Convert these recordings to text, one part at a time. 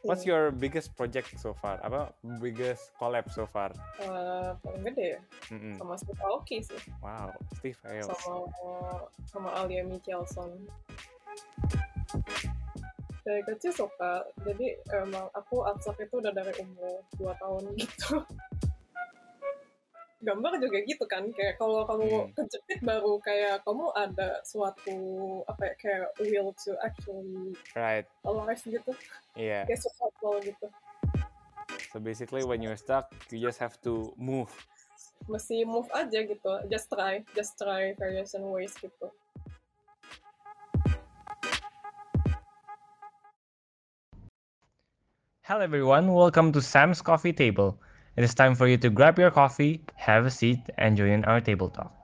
What's your biggest project so far? Apa biggest collab so far? Uh, paling gede ya Mm-mm. sama Steve Aoki sih Wow, Steve Aoki. sama sama Alia Michelson dari kecil suka jadi emang aku abstrak itu udah dari umur 2 tahun gitu gambar juga gitu kan kayak kalau kamu Hmm. kejepit baru kayak kamu ada suatu apa ya kayak will to actually Right. alive gitu Yeah. kayak sesuatu gitu So basically when you're stuck, you just have to move. mesti move aja gitu just try just try variation ways gitu Hello, everyone. Welcome to Sam's Coffee Table. It is time for you to grab your coffee, have a seat, and join our table talk.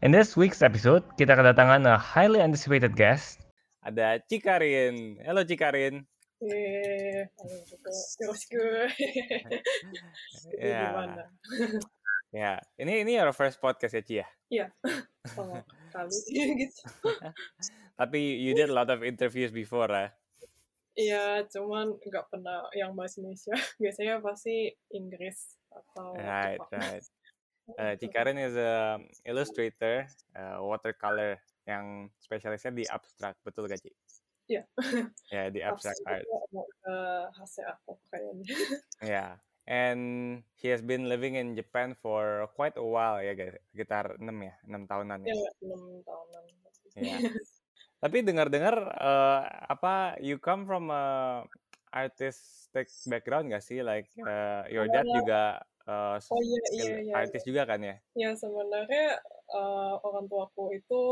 In this week's episode, kita kedatangan a highly anticipated guest. Ada Cikarin. Halo Cikarin. eh Ini Ya. Ya, ini ini your first podcast ya Ci ya. iya sama kali gitu Tapi you did a lot of interviews before ya. Iya, cuman nggak pernah yang bahasa Indonesia. Biasanya pasti Inggris atau Right, Jepang. right. Uh, Cikarin is a illustrator, uh, watercolor yang spesialisnya di abstrak, betul gak Ci? Iya. Ya, di abstract Abstrak art. mau ke hasil aku kayaknya. Yeah. And he has been living in Japan for quite a while ya guys. Sekitar 6 ya, 6 tahunan ya. Ya, enam tahunan. Iya. Tapi dengar-dengar eh, apa you come from a artistic background gak sih? Like eh, your dad juga eh, Oh iya, iya, iya. artis juga kan ya? Ya, sebenarnya eh, orang tuaku itu,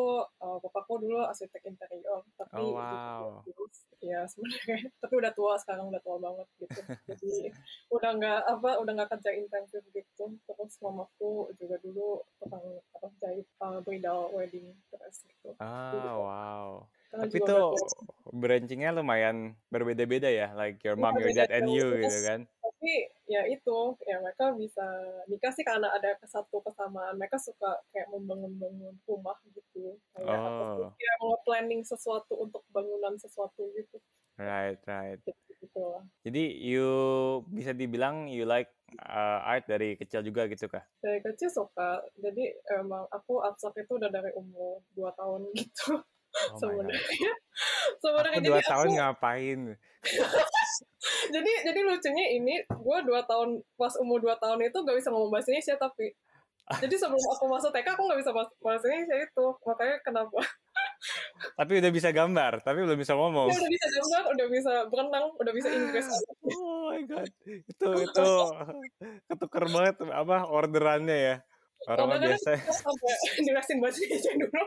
eh, bapakku dulu arsitek interior, tapi Oh, wow. Ya, sebenarnya. Tapi udah tua sekarang, udah tua banget gitu. Jadi, udah nggak apa, udah nggak kerja intensif gitu. Terus mamaku juga dulu tukang apa jahit eh, bridal wedding dress gitu. Ah, wow. Tapi tuh tua. branchingnya lumayan berbeda-beda ya, like your mom, your dad, and jauh. you gitu kan? tapi ya itu ya mereka bisa nikah sih karena ada satu kesamaan mereka suka kayak membangun-bangun rumah gitu kayak Oh. kayak mau planning sesuatu untuk bangunan sesuatu gitu Right, right. gitu, gitu lah Jadi you bisa dibilang you like uh, art dari kecil juga gitu kah? dari kecil suka jadi emang aku abstrak itu udah dari umur 2 tahun gitu Oh sebenarnya sebenarnya dua jadi tahun aku ngapain? jadi jadi lucunya ini gue dua tahun pas umur 2 tahun itu gak bisa ngomong bahasa Indonesia tapi jadi sebelum aku masuk TK aku gak bisa bahasa Indonesia itu makanya kenapa Tapi udah bisa gambar, tapi belum bisa ngomong. Ya, udah bisa gambar, udah bisa berenang, udah bisa Inggris. Oh my god, itu itu ketuker banget apa orderannya ya. Orang Kadang-kadang biasa. dirasin bahasa Indonesia dulu.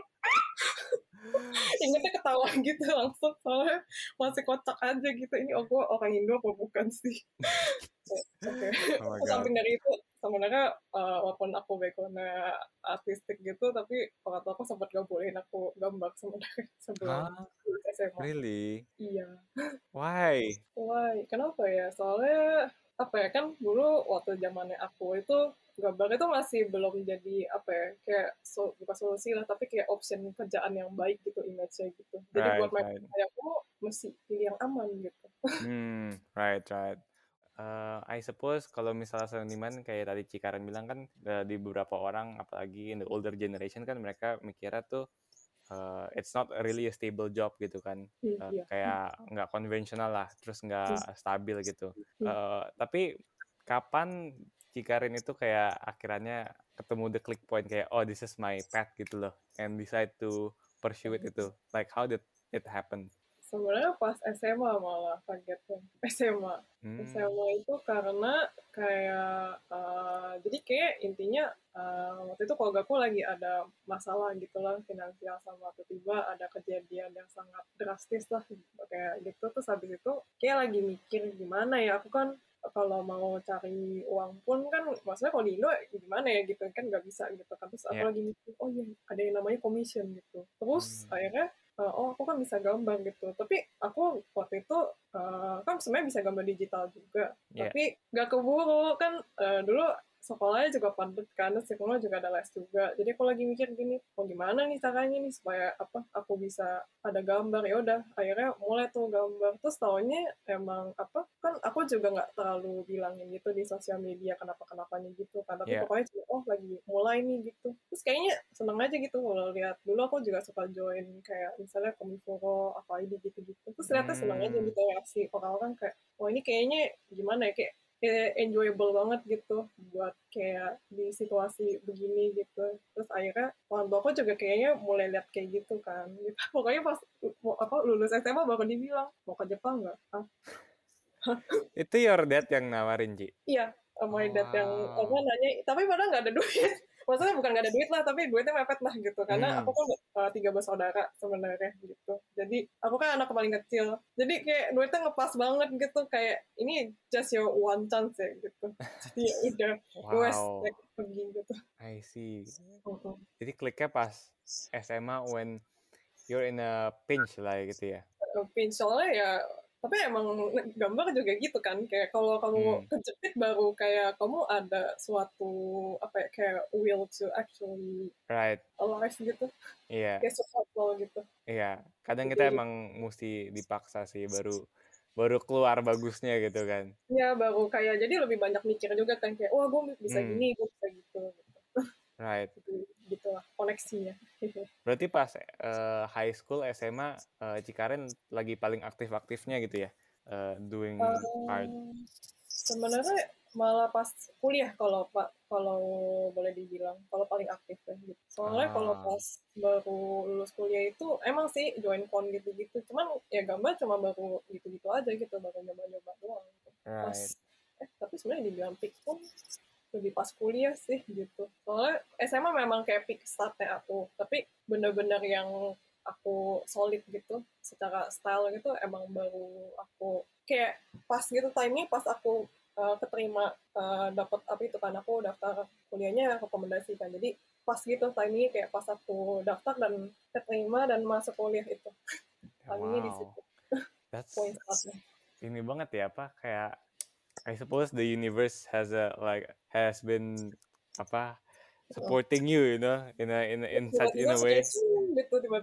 Ingatnya ketawa gitu langsung soalnya masih kocak aja gitu. Ini oh, gue orang Indo apa bukan sih? Oke. Oh Terus god. samping dari itu sebenarnya eh, walaupun aku backgroundnya artistik gitu tapi orang tua aku sempat gak bolehin aku gambar sebenarnya sebelum lulus SMA. Really? Iya. Why? Why? Kenapa ya? Soalnya apa ya kan dulu waktu zamannya aku itu gambar itu masih belum jadi apa ya kayak so, bukan solusi lah tapi kayak option kerjaan yang baik gitu image-nya gitu. Jadi Right, buat mereka right. kayak aku mesti pilih yang aman gitu. Hmm, right, right. Uh, I suppose kalau misalnya seniman kayak tadi Cikaran bilang kan uh, di beberapa orang apalagi in the older generation kan mereka mikirnya tuh uh, it's not really a stable job gitu kan Uh, kayak nggak konvensional lah terus nggak stabil gitu. Uh, tapi kapan Cikarin itu kayak akhirnya ketemu the click point kayak oh this is my path gitu loh and decide to pursue it itu like how did it happen Sebenarnya pas SMA malah kagetnya. SMA. Hmm, SMA itu karena kayak eh, jadi kayak intinya eh, waktu itu keluarga aku lagi ada masalah gitu lah finansial sama tiba-tiba ada kejadian yang sangat drastis lah kayak gitu terus habis itu kayak lagi mikir gimana ya aku kan kalau mau cari uang pun kan maksudnya kalau di Indo gimana ya gitu kan nggak bisa gitu kan terus aku Iya. lagi mikir oh iya ada yang namanya commission gitu terus Hmm. akhirnya uh, oh aku kan bisa gambar gitu tapi aku waktu itu uh, kan sebenarnya bisa gambar digital juga Iya. tapi nggak keburu kan uh, dulu sekolahnya juga padat kan, sekolah juga ada les juga. Jadi aku lagi mikir gini, mau gimana nih caranya nih supaya apa aku bisa ada gambar ya udah akhirnya mulai tuh gambar terus tahunya emang apa kan aku juga nggak terlalu bilangin gitu di sosial media kenapa kenapanya gitu kan tapi Yeah. pokoknya cuma oh lagi mulai nih gitu terus kayaknya seneng aja gitu kalau lihat dulu aku juga suka join kayak misalnya komiforo apa ini gitu gitu terus ternyata seneng aja Hmm. gitu reaksi orang-orang kayak wah ini kayaknya gimana ya kayak enjoyable banget gitu buat kayak di situasi begini gitu. Terus akhirnya orang tua aku juga kayaknya mulai lihat kayak gitu kan. Gitu. pokoknya pas apa lulus SMA baru dibilang mau ke Jepang nggak? Ah. Itu your dad yang nawarin, Ci? iya sama dad yang apa nanya tapi padahal nggak ada duit maksudnya bukan nggak ada duit lah tapi duitnya mepet lah gitu. Karena Hmm. aku kan uh, tiga bersaudara sebenarnya gitu. Jadi aku kan anak paling kecil. Jadi kayak duitnya ngepas banget gitu. Kayak ini just your one chance ya gitu. Jadi ya udah Wow, like, pergi gitu. I see. Jadi kliknya pas SMA when you're in a pinch lah gitu ya? pin soalnya ya tapi emang gambar juga gitu kan kayak kalau kamu Hmm. kejepit baru kayak kamu ada suatu apa ya kayak will to actually Right, alive gitu iya, kayak survival gitu iya. Kadang kita Jadi- emang mesti dipaksa sih baru baru keluar bagusnya gitu kan. ya baru kayak jadi lebih banyak mikir juga kan kayak wah gue bisa Hmm. gini gue bisa gitu Right. gitu gitu lah koneksinya Berarti pas eh, high school SMA eh, Cikaren lagi paling aktif-aktifnya gitu ya? eh, doing art. Eh, sebenarnya malah pas kuliah kalau pak kalau boleh dibilang kalau paling aktif ya gitu. Soalnya kalau Ah. pas baru lulus kuliah itu emang sih join con gitu-gitu. Cuman ya gambar cuma baru gitu-gitu aja gitu baru nyoba-nyoba doang. Gitu. Pas Right. eh tapi sebenarnya dibilang peak pun lebih pas kuliah sih gitu. Soalnya SMA memang kayak peak startnya aku, tapi bener-bener yang aku solid gitu secara style gitu emang baru aku kayak pas gitu timingnya pas aku uh, keterima uh, dapat apa itu kan aku daftar kuliahnya rekomendasi kan jadi pas gitu timingnya kayak pas aku daftar dan keterima dan masuk kuliah itu timingnya di Wow. situ That's ini banget ya apa kayak I suppose the universe has a like has been apa supporting you you know in a in a, in such in a Tiba-tiba way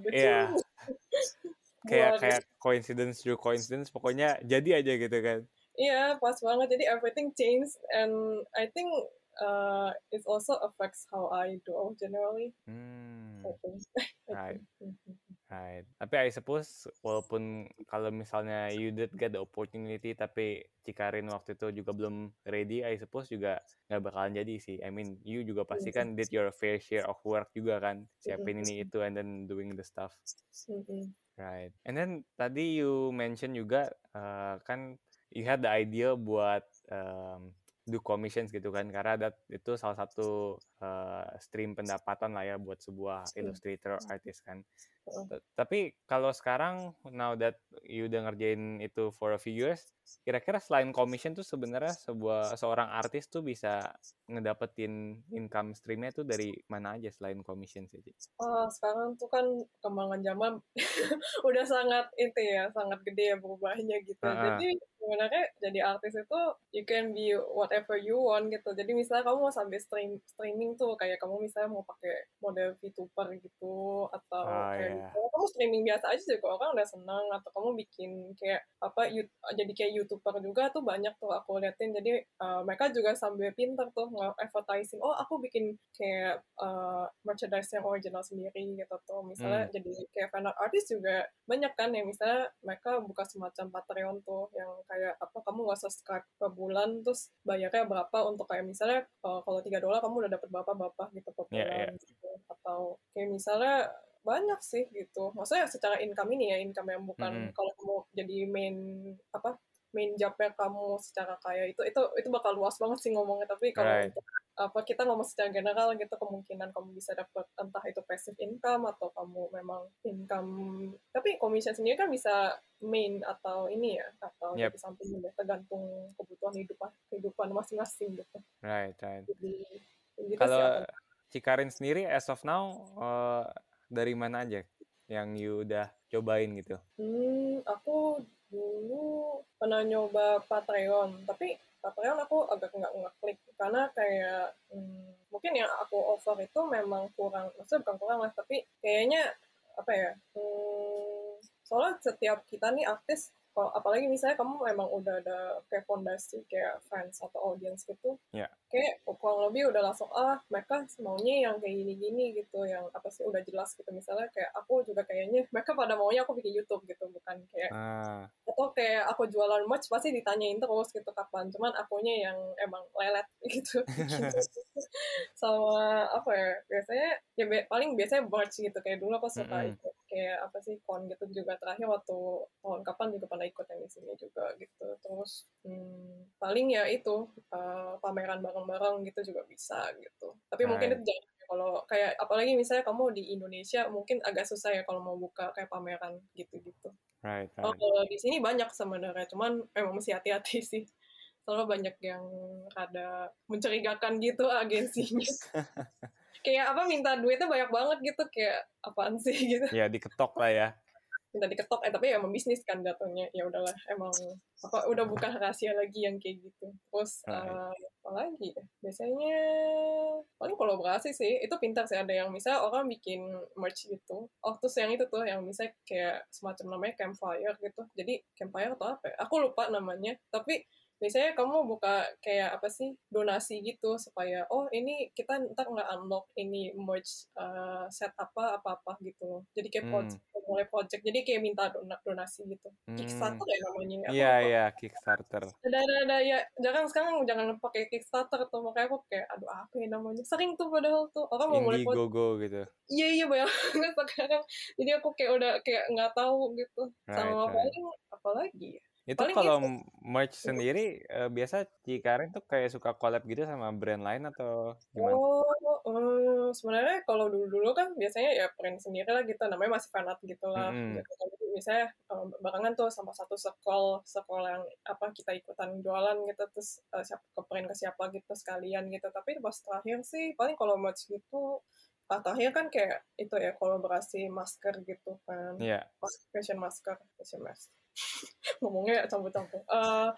gitu Iya. kayak kayak coincidence through coincidence pokoknya jadi aja gitu kan Iya, pas banget. Jadi everything changed and I think uh, it also affects how I draw generally. hmm, I think. I Right. Mhm. Right tapi I suppose walaupun kalau misalnya you did get the opportunity tapi Cikarin waktu itu juga belum ready I suppose juga nggak bakalan jadi sih I mean you juga pasti Iya. kan did your fair share of work juga kan siapin Mhm. ini itu and then doing the stuff Mhm. Right. And then tadi you mention juga uh, kan you had the idea buat um, do commissions gitu kan karena that itu salah satu uh, stream pendapatan lah ya buat sebuah illustrator artist kan. Tapi kalau sekarang now that you udah ngerjain itu for a few years, kira-kira selain commission tuh sebenarnya sebuah seorang artis tuh bisa ngedapetin income streamnya tuh dari mana aja selain commission sih? Ah, sekarang tuh kan kembangan zaman udah sangat itu ya, sangat gede ya berubahnya gitu. Ah, ah. Jadi sebenarnya jadi artis itu you can be whatever you want gitu. Jadi misalnya kamu mau sambil stream streaming tuh kayak kamu misalnya mau pakai model VTuber gitu atau Ah, kayak iya. misalnya kamu streaming biasa aja juga orang udah seneng atau kamu bikin kayak apa you- jadi kayak youtuber juga tuh banyak tuh aku liatin jadi uh, mereka juga sambil pinter tuh nge-advertising oh aku bikin kayak uh, merchandise yang original sendiri gitu tuh misalnya Hmm. jadi kayak fan art artist juga banyak kan yang misalnya mereka buka semacam Patreon tuh yang kayak apa kamu nggak subscribe per bulan terus bayarnya berapa untuk kayak misalnya uh, kalau tiga dolar kamu udah dapat berapa berapa gitu per bulan iya. gitu. atau kayak misalnya banyak sih gitu maksudnya secara income ini ya income yang bukan Mm-mm. kalau kamu jadi main apa main jobnya kamu secara kaya itu itu itu bakal luas banget sih ngomongnya tapi kalau Right. apa kita ngomong secara general gitu kemungkinan kamu bisa dapat entah itu passive income atau kamu memang income tapi commission sendiri kan bisa main atau ini ya atau Yep. jadi samping ya tergantung kebutuhan hidupan kehidupan masing-masing gitu Right, right. jadi gitu Kalau. Cikarin sendiri as of now eh, dari mana aja yang you udah cobain gitu? Hmm, aku dulu pernah nyoba Patreon, tapi Patreon aku agak nggak ngeklik karena kayak hmm, mungkin yang aku offer itu memang kurang maksudnya bukan kurang lah tapi kayaknya apa ya hmm, soalnya setiap kita nih artis kalau apalagi misalnya kamu memang udah ada kayak fondasi kayak fans atau audience gitu Ya. kayak kurang lebih udah langsung ah mereka maunya yang kayak gini-gini gitu yang apa sih udah jelas gitu misalnya kayak aku juga kayaknya mereka pada maunya aku bikin YouTube gitu bukan kayak Ah, atau kayak aku jualan merch pasti ditanyain terus gitu kapan cuman akunya yang emang lelet gitu sama apa ya biasanya ya be- paling biasanya merch gitu kayak dulu aku suka Mm-mm. ikut kayak apa sih kon gitu juga terakhir waktu tahun kapan juga pernah ikut yang di sini juga gitu terus hmm, paling ya itu uh, pameran bareng-bareng gitu juga bisa gitu tapi mungkin Right. itu jangan kalau kayak apalagi misalnya kamu di Indonesia mungkin agak susah ya kalau mau buka kayak pameran gitu-gitu right, Oh, right. kalau di sini banyak sebenarnya, cuman emang mesti hati-hati sih. Soalnya banyak yang ada mencurigakan gitu agensinya. kayak apa minta duitnya banyak banget gitu, kayak apaan sih gitu. Ya diketok lah ya. Minta diketok, eh tapi ya emang bisnis kan jatuhnya. Ya udahlah, emang apa udah bukan rahasia lagi yang kayak gitu. Terus Right. eh, apa lagi ya? Biasanya paling kolaborasi sih. Itu pintar sih ada yang misalnya orang bikin merch gitu. Oh, terus yang itu tuh yang misalnya kayak semacam namanya campfire gitu. Jadi campfire atau apa ya? Aku lupa namanya. Tapi biasanya kamu buka kayak apa sih donasi gitu supaya oh ini kita ntar nggak unlock ini merch uh, set apa apa apa gitu loh jadi kayak Hmm. project mulai project jadi kayak minta dona- donasi gitu Hmm. Kickstarter ya namanya Iya, lupa. iya, Kickstarter. ada ada ada ya jangan sekarang jangan pakai Kickstarter tuh makanya aku kayak aduh apa ya namanya sering tuh padahal tuh orang mau mulai project Indiegogo gitu. iya iya banyak banget sekarang jadi aku kayak udah kayak nggak tahu gitu Right, sama right. paling apa lagi ya Itu Paling kalau itu. merch sendiri eh, biasa Cikarin tuh kayak suka collab gitu sama brand lain atau gimana? Oh, eh, sebenarnya kalau dulu-dulu kan biasanya ya print sendiri lah gitu, namanya masih fanart gitu lah. Mm-mm. Gitu. Jadi misalnya eh, barengan tuh sama satu sekolah, sekolah yang apa kita ikutan jualan gitu, terus eh, siapa ke print ke siapa gitu sekalian gitu. Tapi pas terakhir sih paling kalau merch gitu, terakhir kan kayak itu ya kolaborasi masker gitu kan, Iya. Mas- fashion masker, fashion mask. Ngomongnya campur-campur. Eh,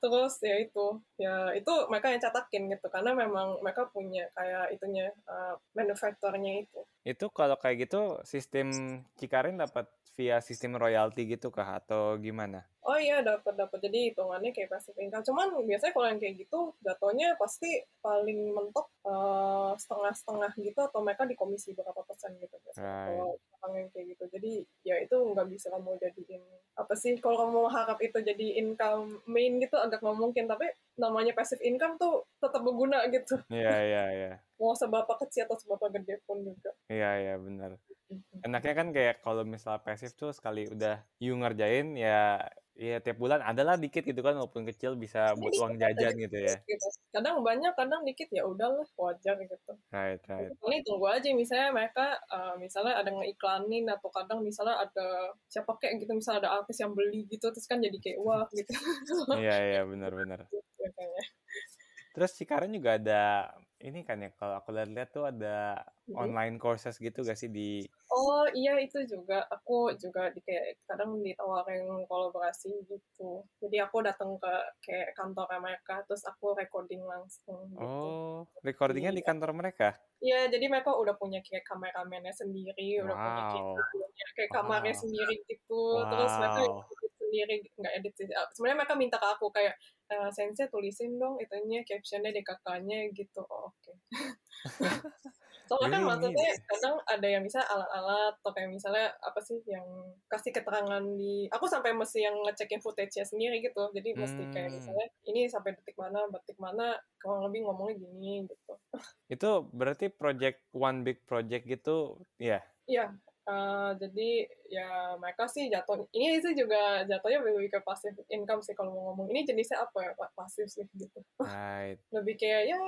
terus ya itu, ya itu mereka yang cetakin gitu karena memang mereka punya kayak itunya uh, manufakturnya itu. Itu kalau kayak gitu sistem Cikarin dapat via sistem royalty gitu kah atau gimana? Oh iya dapat dapat jadi hitungannya kayak passive income. Cuman biasanya kalau yang kayak gitu jatuhnya pasti paling mentok eh, setengah-setengah gitu atau mereka di komisi berapa persen gitu biasanya Right. kalau orang yang kayak gitu. Jadi ya itu nggak bisa kamu jadiin apa sih kalau kamu harap itu jadi income main gitu agak nggak mungkin. Tapi namanya passive income tuh tetap berguna gitu. Iya, iya, iya. Mau seberapa kecil atau seberapa gede pun juga. Iya, iya, benar. Enaknya kan kayak kalau misal pasif tuh sekali udah you ngerjain ya ya tiap bulan adalah dikit gitu kan walaupun kecil bisa buat uang jajan gitu ya. Gitu. Kadang banyak, kadang dikit ya udahlah wajar gitu. Right, right. Ini tunggu aja misalnya mereka uh, misalnya ada ngeiklanin atau kadang misalnya ada siapa kayak gitu misalnya ada artis yang beli gitu terus kan jadi kayak wah gitu Iya, iya, benar-benar. biasanya. Terus Cikarin juga ada ini kan ya kalau aku lihat-lihat tuh ada online courses gitu gak sih di Oh iya itu juga aku juga di kayak kadang ditawarin kolaborasi gitu. Jadi aku datang ke kayak kantor mereka terus aku recording langsung gitu. Oh, recordingnya di Iya. kantor mereka? Iya, jadi mereka udah punya kayak kameramennya sendiri, udah punya kayak, Wow. kayak kamarnya Wow. sendiri gitu. Terus mereka Wow. sendiri, nggak edit sih. Sebenarnya mereka minta ke aku kayak, eh, sensei tulisin dong itunya captionnya di kakaknya gitu. Oh, oke. Soalnya kan maksudnya kadang ada yang bisa alat-alat atau kayak misalnya apa sih yang kasih keterangan di aku sampai mesti yang ngecekin footage-nya sendiri gitu. Jadi mesti kayak Hmm. misalnya ini sampai detik mana, detik mana kurang lebih ngomongnya gini gitu. Itu berarti project one big project gitu, ya? Iya, eh, jadi ya mereka sih jatuh ini sih juga jatuhnya lebih ke passive income sih kalau mau ngomong. Ini jenisnya apa ya pak? Pasif sih gitu. Right. lebih kayak ya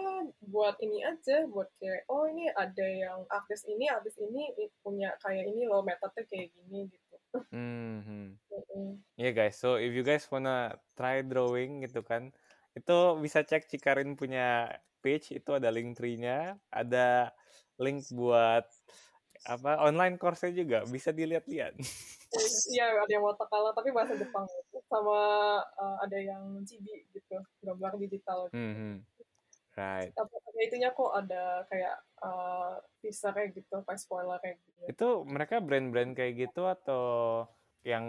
buat ini aja buat kayak oh ini ada yang artis ini artis ini punya kayak ini loh metode kayak gini gitu. Mhm. Mm-mm. Iya guys, so if you guys wanna try drawing gitu kan, itu bisa cek Cikarin punya page, itu ada link tree-nya, ada link buat apa online course-nya juga, bisa dilihat-lihat. Iya, ada yang watakala tapi bahasa Jepang sama uh, ada yang cibi gitu, gambar digital. Hmm, hmm. Right. Tapi itunya kok ada kayak uh, teaser kayak gitu, kayak spoiler kayak gitu. Itu mereka brand-brand kayak gitu atau yang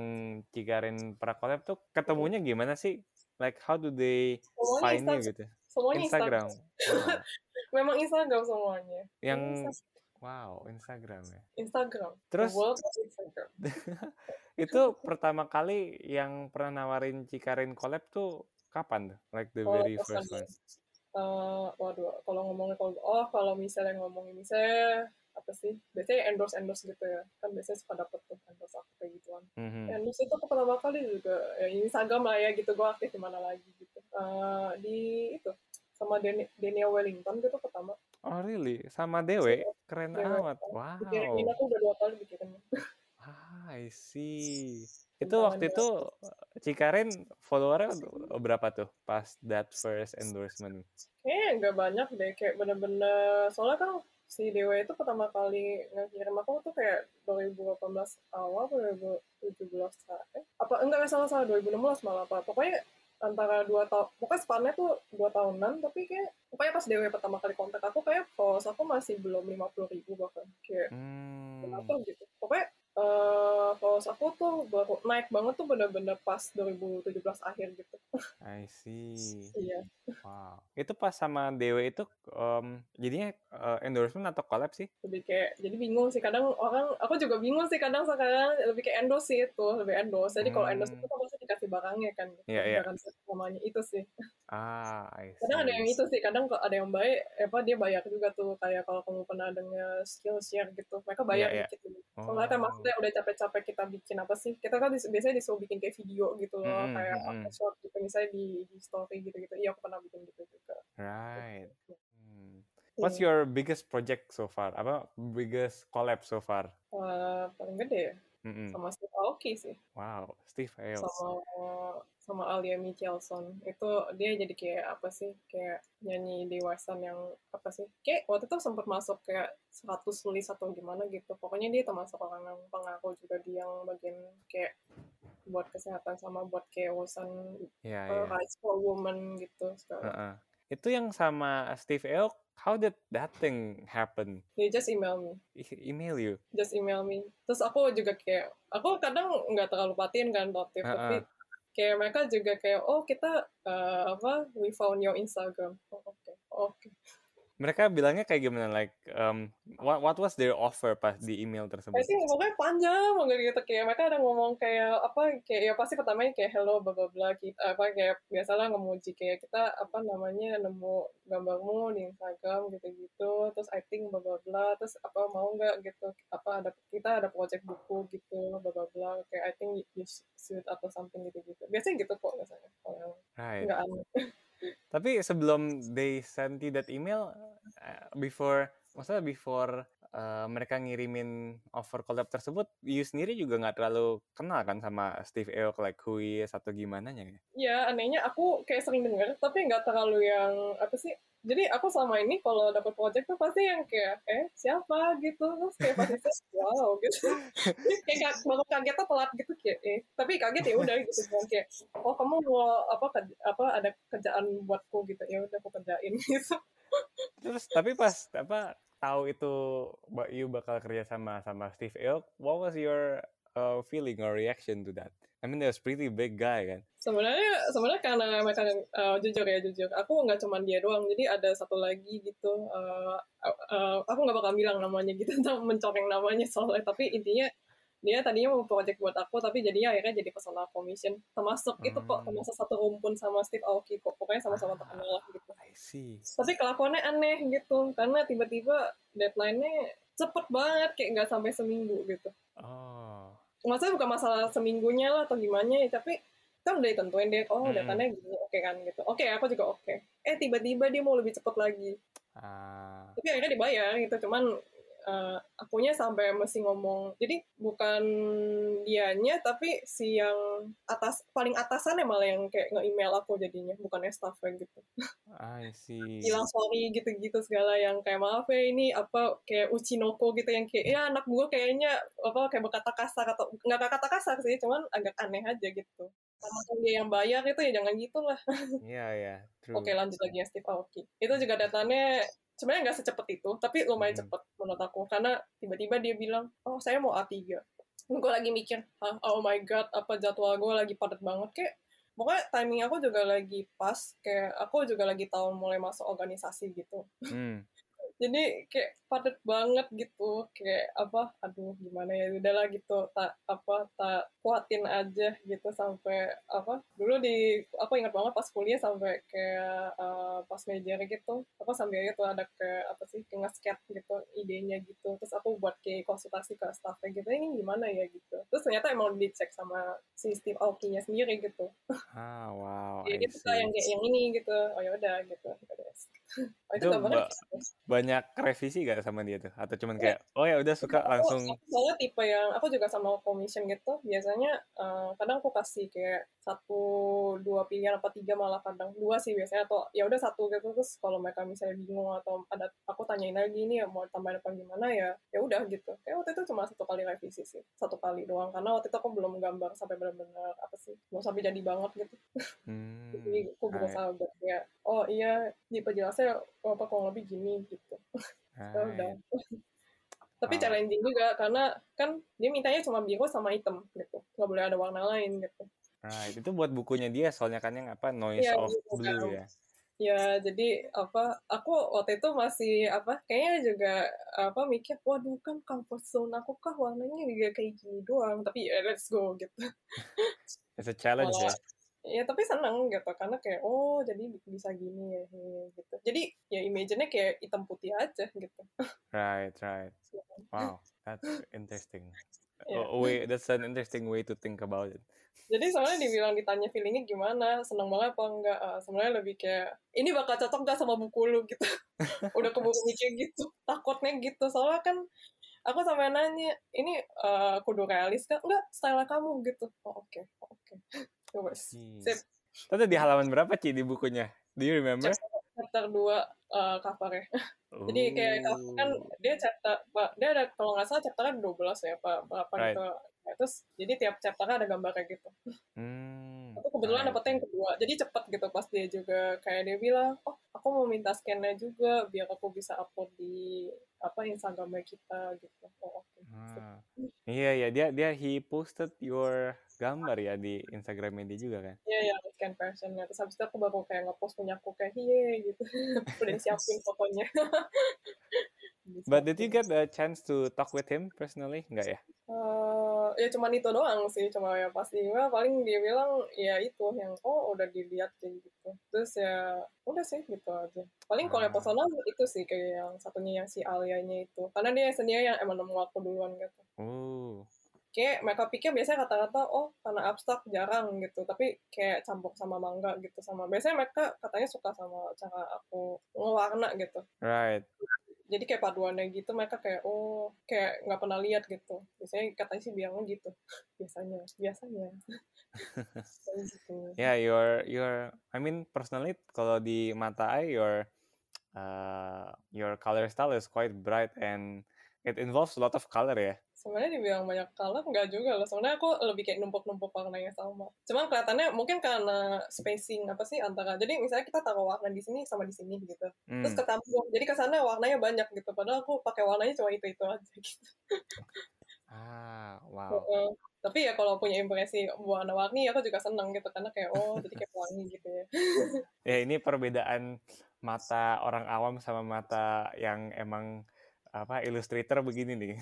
Cikarin pernah collab tuh ketemunya gimana sih? Like how do they Semuanya find you gitu? Semuanya Instagram. Instagram. Wow. Memang Instagram semuanya. Yang wow, Instagram ya. Instagram. Terus The world of Instagram. itu pertama kali yang pernah nawarin Cikarin collab tuh kapan tuh? Like the Oh, very first one. Eh, waduh, kalau ngomongin kalau oh kalau misalnya ngomongin misalnya apa sih? Biasanya endorse endorse gitu ya. Kan biasanya suka dapet tuh endorse aku kayak gituan. Mhm. Endorse itu aku pertama kali juga ya Instagram lah ya gitu gue aktif di mana lagi gitu. Eh, di itu sama Dan Daniel Wellington gitu pertama. Oh really? Sama Dewe? Keren Dewe. amat. Wow. Dikirimin aku udah dua kali dikirim. Ah, I see. Itu waktu itu Cikarin followernya berapa tuh pas that first endorsement? Kayaknya nggak banyak deh, kayak bener-bener soalnya kan si Dewa itu pertama kali ngirim aku tuh kayak 2018 awal atau 2017 eh apa enggak nggak salah salah 2016 malah apa pokoknya antara dua tahun pokoknya spannya tuh dua tahunan tapi kayak pokoknya pas Dewa pertama kali kontak aku kayak followers aku masih belum 50 ribu bahkan kayak Hmm. kenapa gitu pokoknya eh followers aku tuh baru naik banget tuh bener-bener pas 2017 akhir gitu I see. iya Wow. Itu pas sama Dewe itu em, jadinya eh, endorsement atau collab sih? lebih kayak jadi bingung sih kadang orang aku juga bingung sih kadang sekarang lebih kayak endorse sih itu lebih endorse jadi kalau endorse Hmm. itu kan pasti dikasih barangnya kan. Iya, iya. Jangan namanya itu sih Ah, I see. kadang ada yang itu sih kadang kok ada yang baik apa dia bayar juga tuh kayak kalau kamu pernah dengar skill share gitu mereka bayar Iya, iya. dikit gitu. soalnya kan Oh. maksudnya udah capek-capek kita bikin apa sih kita kan dis- biasanya disuruh bikin kayak video gitu loh Mm-mm, kayak mm-mm. apa short gitu misalnya di, di story gitu-gitu iya aku pernah bikin gitu juga Right. Hmm. What's Iya. your biggest project so far? Apa biggest collab so far? Eh, paling gede ya Mm-mm. sama Steve Aoki sih Wow, Steve Aoki. sama sama Alia Michelson itu dia jadi kayak apa sih kayak nyanyi dewasa yang apa sih kayak waktu itu sempat masuk kayak 100 list atau gimana gitu pokoknya dia termasuk orang yang pengaruh juga di yang bagian kayak buat kesehatan sama buat kayak urusan Iya, uh, iya. rights for women gitu sekarang Heeh. Itu yang sama Steve Aoki, how did that thing happen? dia just email me I- email you? just email me terus aku juga kayak aku kadang nggak terlalu perhatiin kan notif Heeh. tapi kayak mereka juga kayak oh kita uh, apa we found your Instagram oh, oke oke Mereka bilangnya kayak gimana? Like, um, what, what was their offer pas di email tersebut? I think pokoknya panjang banget gitu kayak mereka ada ngomong kayak apa kayak ya pasti pertamanya kayak hello bla bla bla kita apa kayak biasalah ngemuji kayak kita apa namanya nemu gambarmu di Instagram gitu-gitu terus I think bla bla bla terus apa mau nggak gitu apa ada kita ada project buku gitu bla bla bla kayak I think you should atau something gitu-gitu biasanya gitu kok biasanya kalau Right. nggak aneh Tapi sebelum they send you that email, uh, before, maksudnya before uh, mereka ngirimin offer collab tersebut, you sendiri juga nggak terlalu kenal kan sama Steve Aoki, like who is atau gimana ya? Iya, anehnya aku kayak sering denger, tapi nggak terlalu yang apa sih? Jadi aku selama ini kalau dapet project tuh pasti yang kayak eh siapa gitu, terus kayak pasti tuh, wow gitu. kayak ka- baru kaget tuh telat gitu kayak eh tapi kaget ya udah gitu kan kayak oh kamu mau apa kerja- apa ada kerjaan buatku gitu ya udah aku kerjain gitu. Terus tapi pas apa tahu itu Mbak Yu bakal kerja sama sama Steve Aoki, what was your uh, feeling or reaction to that? I mean, that's pretty big guy kan. Sebenarnya sebenarnya karena mereka eh, jujur ya jujur, aku nggak cuma dia doang, jadi ada satu lagi gitu. eh, eh, aku nggak bakal bilang namanya gitu, mencoreng namanya soalnya. Tapi intinya dia tadinya mau project buat aku, tapi jadinya akhirnya jadi personal commission. Termasuk itu kok, Hmm. termasuk satu rumpun sama Steve Aoki kok. Pokoknya sama-sama terkenal lah gitu. I see. Tapi kelakuannya aneh gitu, karena tiba-tiba deadline-nya cepet banget, kayak nggak sampai seminggu gitu. Oh. Maksudnya bukan masalah seminggunya lah atau gimana ya tapi kan udah ditentuin deh oh Hmm. datanya gini oke kan gitu oke aku juga oke eh tiba-tiba dia mau lebih cepet lagi Ah. tapi akhirnya dibayar gitu cuman uh, akunya sampai mesti ngomong. Jadi bukan dianya tapi si yang atas paling atasannya malah yang kayak nge-email aku jadinya bukannya staffnya gitu. I see. Bilang sorry gitu-gitu segala yang kayak maaf ya ini apa kayak uchinoko gitu yang kayak ya anak gue kayaknya apa kayak berkata kasar atau nggak kata kasar sih cuman agak aneh aja gitu. Sama dia yang bayar itu ya jangan gitu lah. Iya, iya. Oke, lanjut lagi ya Steve. Aoki. Itu juga datanya sebenarnya nggak secepat itu, tapi lumayan hmm. cepet menurut aku. Karena tiba-tiba dia bilang, oh saya mau A3. Gue lagi mikir, oh my god, apa jadwal gue lagi padat banget. Kayak pokoknya timing aku juga lagi pas kayak aku juga lagi tahun mulai masuk organisasi gitu hmm jadi kayak padat banget gitu. Kayak apa aduh gimana ya udahlah gitu. Tak apa tak kuatin aja gitu. Sampai apa dulu di aku ingat banget pas kuliah sampai kayak uh, pas major gitu. Apa sambil itu ada ke apa sih nge gitu idenya gitu. Terus aku buat kayak konsultasi ke staffnya gitu ini gimana ya gitu. Terus ternyata emang dicek sama sistem Aoki-nya sendiri gitu. Ah wow jadi itu yang kayak yang ini gitu. Oh ya udah gitu. Oh, itu, itu ba banyak revisi gak sama dia tuh? Atau cuman kayak oh ya udah suka langsung? aku, soalnya tipe yang aku juga sama commission gitu biasanya uh, kadang aku kasih kayak satu dua pilihan apa tiga malah kadang dua sih biasanya atau ya udah satu gitu. Terus kalau mereka misalnya bingung atau ada aku tanyain lagi nih mau tambahin apa gimana? Ya ya udah gitu. Kayak waktu itu cuma satu kali revisi sih satu kali doang. Karena waktu itu aku belum gambar sampai benar-benar apa sih mau sampai jadi banget gitu. Hmm, jadi aku berusaha buat ya oh iya di penjelasannya apa kurang lebih gini gitu ya udah tapi challenging juga karena kan dia mintanya cuma biru sama hitam gitu nggak boleh ada warna lain gitu Nah, itu buat bukunya dia soalnya kan yang apa Noise ya, of Blue kan. ya. Ya, jadi apa aku waktu itu masih apa kayaknya juga apa mikir waduh kan comfort zone aku kah warnanya juga kayak gini doang tapi ya let's go gitu. It's a challenge Malah, ya. Ya tapi seneng gitu karena kayak oh jadi bisa gini ya gitu. Jadi ya image-nya kayak hitam putih aja gitu. Right, right. Wow, that's interesting. Yeah. Oh, wait, that's an interesting way to think about it jadi soalnya dibilang ditanya feelingnya gimana seneng banget apa enggak uh, sebenarnya lebih kayak ini bakal cocok gak sama buku lu gitu udah keburu mikir gitu takutnya gitu soalnya kan aku sampai nanya ini uh, kudu realis kan enggak style kamu gitu oh oke okay. oke okay. Coba sip Tadi di halaman berapa Ci di bukunya? Do you remember? Chapter 2 uh, covernya. Oh. Jadi kayak kan oh. dia chapter, dia ada kalau nggak salah chapternya 12 ya, Pak. Berapa right. gitu Ya, terus jadi tiap chapternya ada gambar kayak gitu. Hmm. Aku kebetulan dapetnya yang kedua, jadi cepet gitu pas dia juga kayak dia bilang, oh aku mau minta scannya juga biar aku bisa upload di apa Instagramnya kita gitu. Oh oke. Okay. Ah. Iya iya dia dia he posted your gambar ya di Instagramnya dia juga kan? Iya iya scan versionnya. Terus habis itu aku baru kayak ngepost punya aku kayak hiye gitu. Udah siapin fotonya. But did you get a chance to talk with him personally? Enggak ya? Uh, ya cuma itu doang sih, cuma ya pasti email paling dia bilang ya itu yang oh udah dilihat kayak gitu. Terus ya udah sih gitu aja. Paling kalau yang ah. personal itu sih kayak yang satunya yang si Alianya itu. Karena dia sendiri yang emang nemu aku duluan gitu. Oh. Kayak mereka pikir biasanya kata-kata oh karena abstrak jarang gitu, tapi kayak campur sama mangga gitu sama. Biasanya mereka katanya suka sama cara aku ngewarna gitu. Right jadi kayak paduannya gitu mereka kayak oh kayak nggak pernah lihat gitu biasanya katanya sih bilangnya gitu biasanya biasanya gitu. yeah your your I mean personally kalau di mata I your uh, your color style is quite bright and it involves a lot of color ya. Sebenarnya dibilang banyak color nggak juga loh. Sebenarnya aku lebih kayak numpuk-numpuk warnanya sama. Cuman kelihatannya mungkin karena spacing apa sih antara jadi misalnya kita taruh warna di sini sama di sini gitu. Hmm. terus ketambung jadi ke sana warnanya banyak gitu. Padahal aku pakai warnanya cuma itu itu aja gitu. Ah wow. Uh, tapi ya kalau punya impresi warna-warni aku juga seneng gitu. Karena kayak oh jadi kayak wangi gitu ya. Ya ini perbedaan mata orang awam sama mata yang emang apa Illustrator begini nih.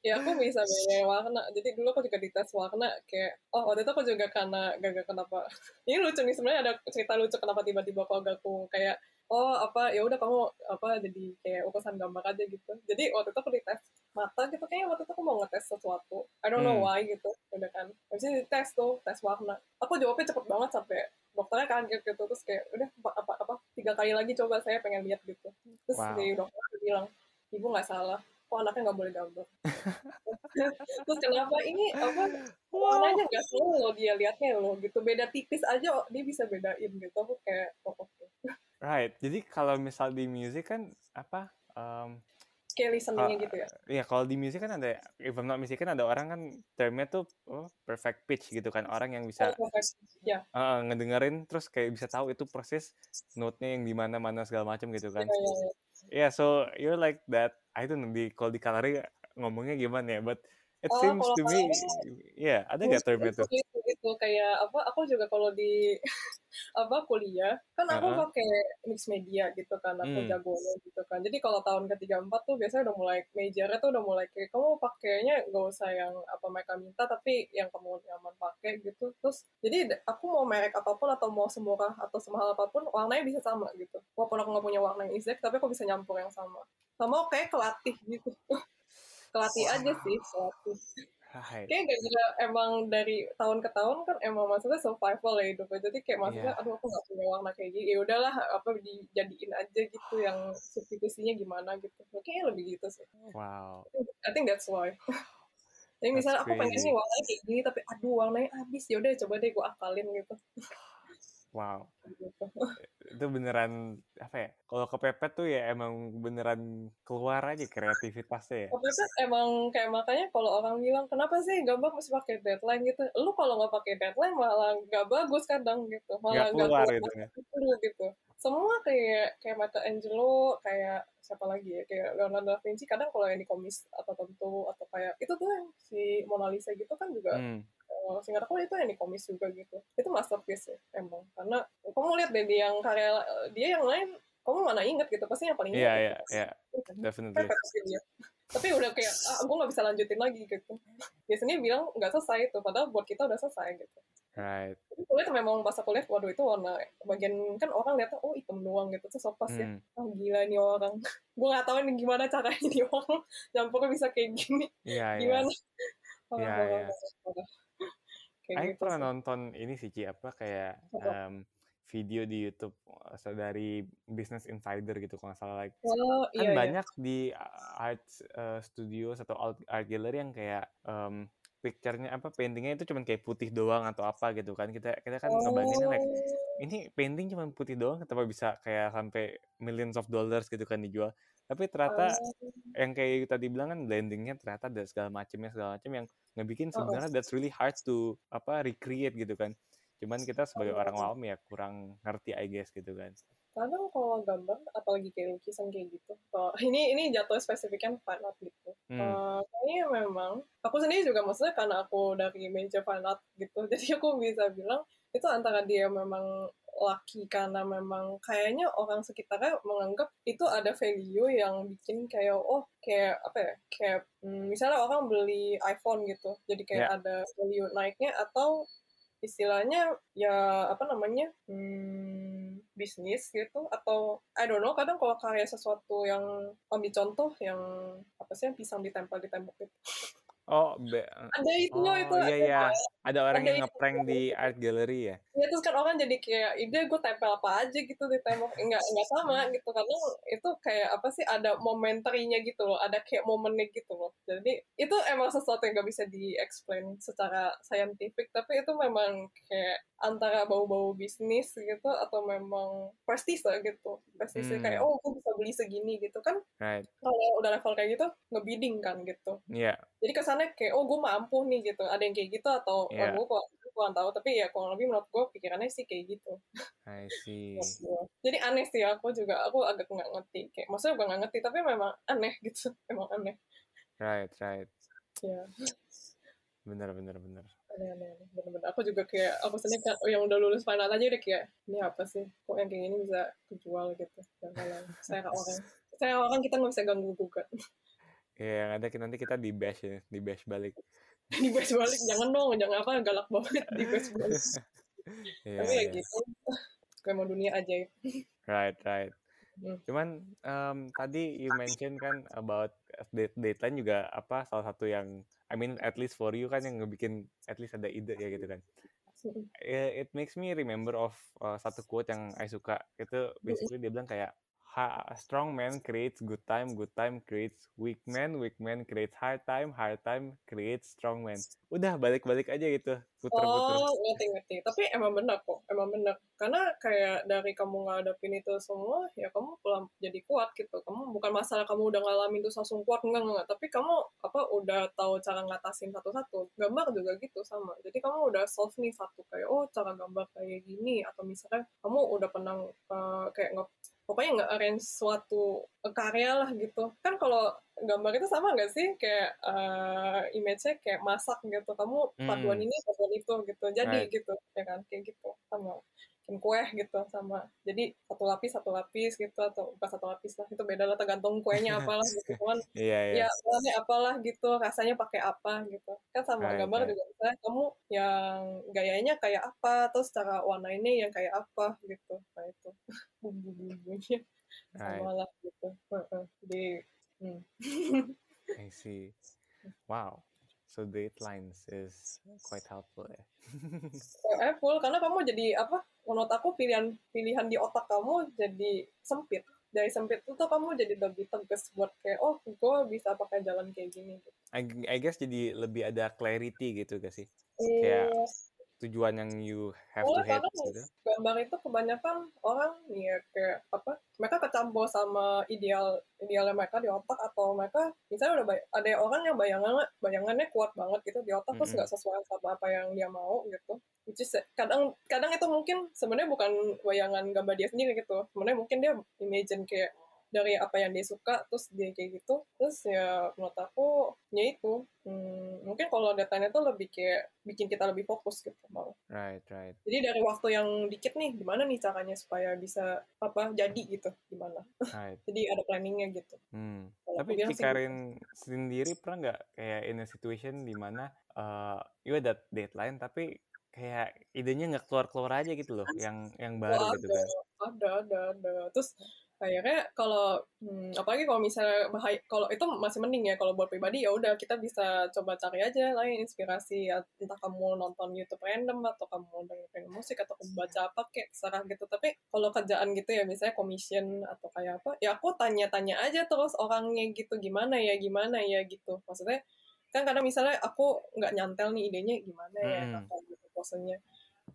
ya aku bisa beda warna. Jadi dulu aku juga dites warna kayak oh waktu itu aku juga karena gagal kenapa. Ini lucu nih sebenarnya ada cerita lucu kenapa tiba-tiba aku aku kayak oh apa ya udah kamu apa jadi kayak urusan gambar aja gitu. Jadi waktu itu aku dites mata gitu kayaknya waktu itu aku mau ngetes sesuatu. I don't know hmm. why gitu. Udah kan. Habis itu dites tuh, tes warna. Aku jawabnya cepet banget sampai dokternya kaget gitu terus kayak udah apa apa, apa tiga kali lagi coba saya pengen lihat gitu terus wow. dokter bilang ibu nggak salah. Kok anaknya nggak boleh gambar? Terus kenapa? Ini apa warnanya nggak selalu loh dia liatnya loh gitu. Beda tipis aja dia bisa bedain gitu. Aku kayak oh, oke. Okay. right. Jadi kalau misal di music kan apa um, kayak listeningnya gitu ya Iya, kalau di musik kan ada, if I'm not mistaken ada orang kan termnya tuh oh, perfect pitch gitu kan, orang yang bisa oh, ya uh, ngedengerin terus kayak bisa tahu itu persis note-nya yang di mana-mana segala macam gitu kan. ya, ya, ya. Yeah, so you're like that. I don't know di kalau di kalari ngomongnya gimana ya, but it Oh, seems to me, kalari yeah, ada nggak termnya itu, tuh? itu, itu kayak apa aku juga kalau di apa kuliah kan aku Heeh. pakai mix media gitu kan aku Hmm. jagonya gitu kan jadi kalau tahun ketiga empat tuh biasanya udah mulai majornya tuh udah mulai kayak kamu pakainya gak usah yang apa mereka minta tapi yang kamu nyaman pakai gitu terus jadi aku mau merek apa pun atau mau semurah atau semahal apa pun warnanya bisa sama gitu walaupun aku nggak punya warna yang exact tapi aku bisa nyampur yang sama sama kayak kelatih gitu kelatih aja sih kelatih Right. kayak gak juga emang dari tahun ke tahun kan emang maksudnya survival ya hidupnya jadi kayak maksudnya Iya. aduh aku nggak punya warna kayak gini. Ya udahlah apa dijadiin aja gitu yang substitusinya gimana gitu. Kayaknya lebih gitu sih. Wow. I think that's why. Jadi misalnya aku pengen nih warnanya kayak gini tapi aduh warnanya habis. Ya udah coba deh gue akalin gitu Wow. gitu Itu beneran apa ya? Kalau kepepet tuh ya emang beneran keluar aja kreativitasnya ya. Kan emang kayak makanya kalau orang bilang kenapa sih gambar mesti pakai deadline gitu lu kalau nggak pakai deadline malah nggak bagus kadang gitu malah Nggak keluar keluar gitu ya. gitu, gitu semua kayak kayak Michelangelo kayak siapa lagi ya kayak Leonardo da Vinci kadang kalau yang di komis atau tentu atau kayak itu tuh yang si Mona Lisa gitu kan juga Hmm. Eh, singkat aku itu yang di komis juga gitu itu masterpiece ya emang karena kamu lihat deh di yang karya eh, dia yang lain kamu mana inget gitu pasti yang paling Iya, inget iya, gitu. iya. Kan Definitely. pepet sih dia tapi udah kayak ah, gue nggak bisa lanjutin lagi gitu biasanya bilang nggak selesai itu padahal buat kita udah selesai gitu Right. tapi kuliah memang pas aku lihat waduh itu warna bagian kan orang lihatnya oh hitam doang gitu terus pas ya Hmm. oh gila nih orang gue nggak tahu nih gimana caranya nih orang nyampurnya bisa kayak gini Iya, iya. gimana Iya, Parah, parah, iya. Kayak Aku gitu pernah sih. nonton ini sih Ci, apa kayak em, video di YouTube eh, dari Business Insider gitu kalau nggak salah like oh kan iya iya. banyak di art uh, studios atau art, art gallery yang kayak um, picture-nya apa paintingnya itu cuman kayak putih doang atau apa gitu kan. Kita kita kan ngebayanginnya like oh. ini painting cuman putih doang kenapa bisa kayak sampai millions of dollars gitu kan dijual? Tapi ternyata oh. yang kayak tadi bilang kan blendingnya ternyata ada segala macamnya segala macam yang ngebikin sebenarnya that's really hard to apa recreate gitu kan. Cuman kita sebagai orang awam ya kurang ngerti I guess gitu kan. Kadang kalau gambar apalagi kayak lukisan kayak gitu kalau ini ini jatuh spesifiknya fine art gitu. Hmm. Eh, kayaknya memang aku sendiri juga maksudnya karena aku dari major fine art gitu jadi aku bisa bilang itu antara dia memang laki karena memang kayaknya orang sekitarnya menganggap itu ada value yang bikin kayak oh kayak apa ya kayak hmm, misalnya orang beli iPhone gitu jadi kayak ya. ada value naiknya atau istilahnya ya apa namanya hmm, bisnis gitu atau I don't know kadang kalau karya sesuatu yang ambil contoh yang apa sih yang pisang ditempel di tembok itu oh be- ada itu loh itu oh iya. ada orang ada yang itu ngeprank di art gallery ya? Ya terus kan orang jadi kayak ide gue tempel apa aja gitu di tembok. Enggak enggak sama gitu karena itu kayak apa sih ada momenterinya gitu loh ada kayak momennya gitu loh. Jadi itu emang sesuatu yang gak bisa di explain secara scientific tapi itu memang kayak antara bau-bau bisnis gitu atau memang prestise gitu. Prestise kayak hmm. Oh gue bisa beli segini gitu. Kan right. kalau udah level kayak gitu ngebidding kan gitu. Ya jadi kesannya kayak oh gue mampu nih gitu. Ada yang kayak gitu atau oh, ya gue kurang, kurang tahu. Tapi ya kurang lebih menurut gue pikirannya sih kayak gitu. I see. Gue. jadi aneh sih aku juga aku agak nggak ngerti. Kayak maksudnya gue nggak ngerti tapi memang aneh gitu. Emang aneh. Right right. Ya bener bener bener. Aneh bener-bener aku juga kayak aku sendiri kan oh, yang udah lulus final aja udah kayak ini apa sih? Kok yang kayak gini bisa kejual gitu? Dan kalau saya orang saya orang kita nggak bisa ganggu gugat ya yang ada kita- nanti kita di bash ya di bash balik. Di base balik jangan dong jangan apa galak banget di base balik. Ya tapi ya ya gitu kayak mau dunia ajaib right right. Hmm. Cuman em, tadi you mention kan about date deadline juga apa salah satu yang I mean at least for you kan yang ngebikin at least ada ide ya gitu kan. Eh, It makes me remember of uh, satu quote yang I suka. Itu basically dia bilang kayak strong man creates good time, good time creates weak man, weak man creates hard time, hard time creates strong man. Udah balik-balik aja gitu, puter-puter. Oh, ngerti ngerti. Tapi emang benar kok, emang benar. Karena kayak dari kamu ngadepin itu semua, ya kamu pelan jadi kuat gitu. Kamu bukan masalah kamu udah ngalamin terus langsung kuat enggak enggak. Tapi kamu apa udah tahu cara ngatasin satu-satu. Gambar juga gitu sama. Jadi kamu udah solve nih satu kayak oh cara gambar kayak gini atau misalnya kamu udah pernah uh, kayak nge pokoknya nggak arrange suatu karya lah gitu. Kan kalau gambar itu sama nggak sih? Kayak uh, image-nya kayak masak gitu. Kamu paduan Hmm. ini paduan itu gitu. Jadi Right. gitu ya kan? Kayak gitu. Sama bikin kue gitu sama jadi satu lapis satu lapis gitu atau bukan satu lapis lah itu beda lah tergantung kuenya apalah gitu cuman Iya, iya. ya warnanya apalah gitu rasanya pakai apa gitu kan sama Right, gambar right. juga misalnya kamu yang gayanya kayak apa terus cara warna ini yang kayak apa gitu nah itu bumbu-bumbunya Right. sama lah gitu jadi hmm. I see. Wow. So deadlines is quite helpful ya. eh full karena kamu jadi apa menurut aku pilihan pilihan di otak kamu jadi sempit dari sempit itu tuh kamu jadi lebih tegas buat kayak oh gue bisa pakai jalan kayak gini. I, I guess jadi lebih ada clarity gitu gak sih? Kayak Iya. Tujuan yang you have to Soalnya hit kadang gitu. gambar itu kebanyakan orang ya kayak apa mereka kecampur sama ideal idealnya mereka di otak atau mereka misalnya udah ada orang yang bayangannya bayangannya kuat banget gitu di otak terus Mm-mm. nggak sesuai sama apa yang dia mau gitu which is kadang kadang itu mungkin sebenarnya bukan bayangan gambar dia sendiri gitu sebenarnya mungkin dia imagine kayak dari apa yang dia suka terus dia kayak gitu terus ya menurut aku ya itu hmm, mungkin kalau datanya tuh lebih kayak bikin kita lebih fokus gitu malah Right, right. jadi dari waktu yang dikit nih, gimana nih caranya supaya bisa apa jadi gitu, gimana? Right. Jadi ada planningnya gitu. Hmm. Aku Tapi bilang sih gitu. Cikarin sendiri pernah nggak kayak in a situation di mana uh, you ada deadline tapi kayak idenya nggak keluar-keluar aja gitu loh, yang yang Oh, baru gitu ada, kan. ada, ada, ada. Terus akhirnya kalau hmm, apalagi kalau misalnya bahaya kalau itu masih mending ya kalau buat pribadi ya udah kita bisa coba cari aja lain inspirasi ya, entah kamu nonton YouTube random atau kamu dengerin musik atau kamu baca apa kayak serah gitu. Tapi kalau kerjaan gitu ya misalnya commission atau kayak apa ya aku tanya-tanya aja terus orangnya gitu gimana ya gimana ya? gitu. Maksudnya kan kadang misalnya aku nggak nyantel nih idenya gimana ya Mm-mm. atau gitu posenya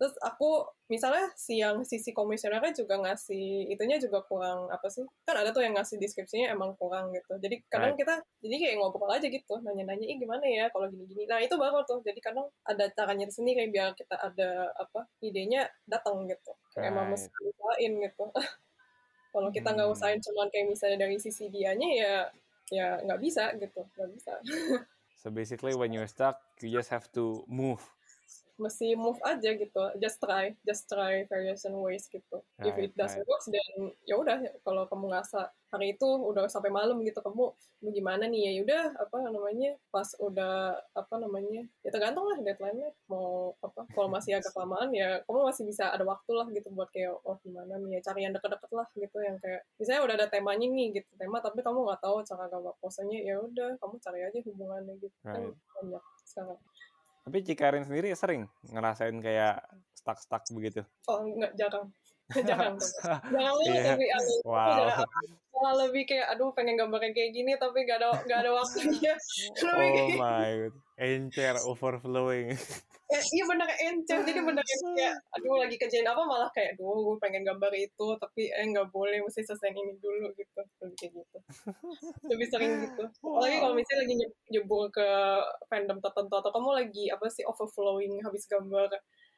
terus aku misalnya si yang sisi komisionernya juga ngasih itunya juga kurang apa sih kan ada tuh yang ngasih deskripsinya emang kurang gitu jadi kadang kita jadi kayak ngobrol aja gitu nanya-nanya ih gimana ya kalau gini-gini nah itu baru tuh jadi kadang ada caranya sendiri biar kita ada apa idenya datang gitu kayak emang Right. mesti usahain gitu kalau kita nggak Hmm. usahain cuman kayak misalnya dari sisi dianya ya ya nggak bisa gitu nggak bisa So basically when you're stuck, you just have to move. Mesti move aja gitu just try just try various ways gitu. If Right, it doesn't right. work then ya udah kalau kamu ngerasa hari itu udah sampai malam gitu kamu lu gimana nih? Ya udah apa namanya pas udah apa namanya ya tergantung lah deadline-nya. Mau apa kalau masih agak lamaan ya kamu masih bisa ada waktu lah gitu buat kayak oh gimana nih? Ya cari yang deket-deket lah gitu yang kayak misalnya udah ada temanya nih gitu tema tapi kamu nggak tahu cara gambar posenya ya udah kamu cari aja hubungannya gitu. Kan Right. banyak sekarang Tapi Cikarin sendiri sering ngerasain kayak stuck-stuck begitu. Oh, enggak, jarang. Tuh. Jarang banget Iya. tapi aneh. Aku Wow. jarang. Malah lebih kayak, aduh pengen gambarnya kayak gini, tapi gak ada, gak ada waktunya. Lebih Oh kayak, my god. Encer overflowing. eh, iya bener encer. Jadi bener kayak, aduh lagi kerjain apa, malah kayak, aduh gue pengen gambar itu, tapi eh nggak boleh, mesti selesai ini dulu gitu. Lebih kayak gitu. Lebih sering gitu. Apalagi kalau misalnya lagi nye- nyebur ke fandom tertentu, atau kamu lagi, apa sih, overflowing habis gambar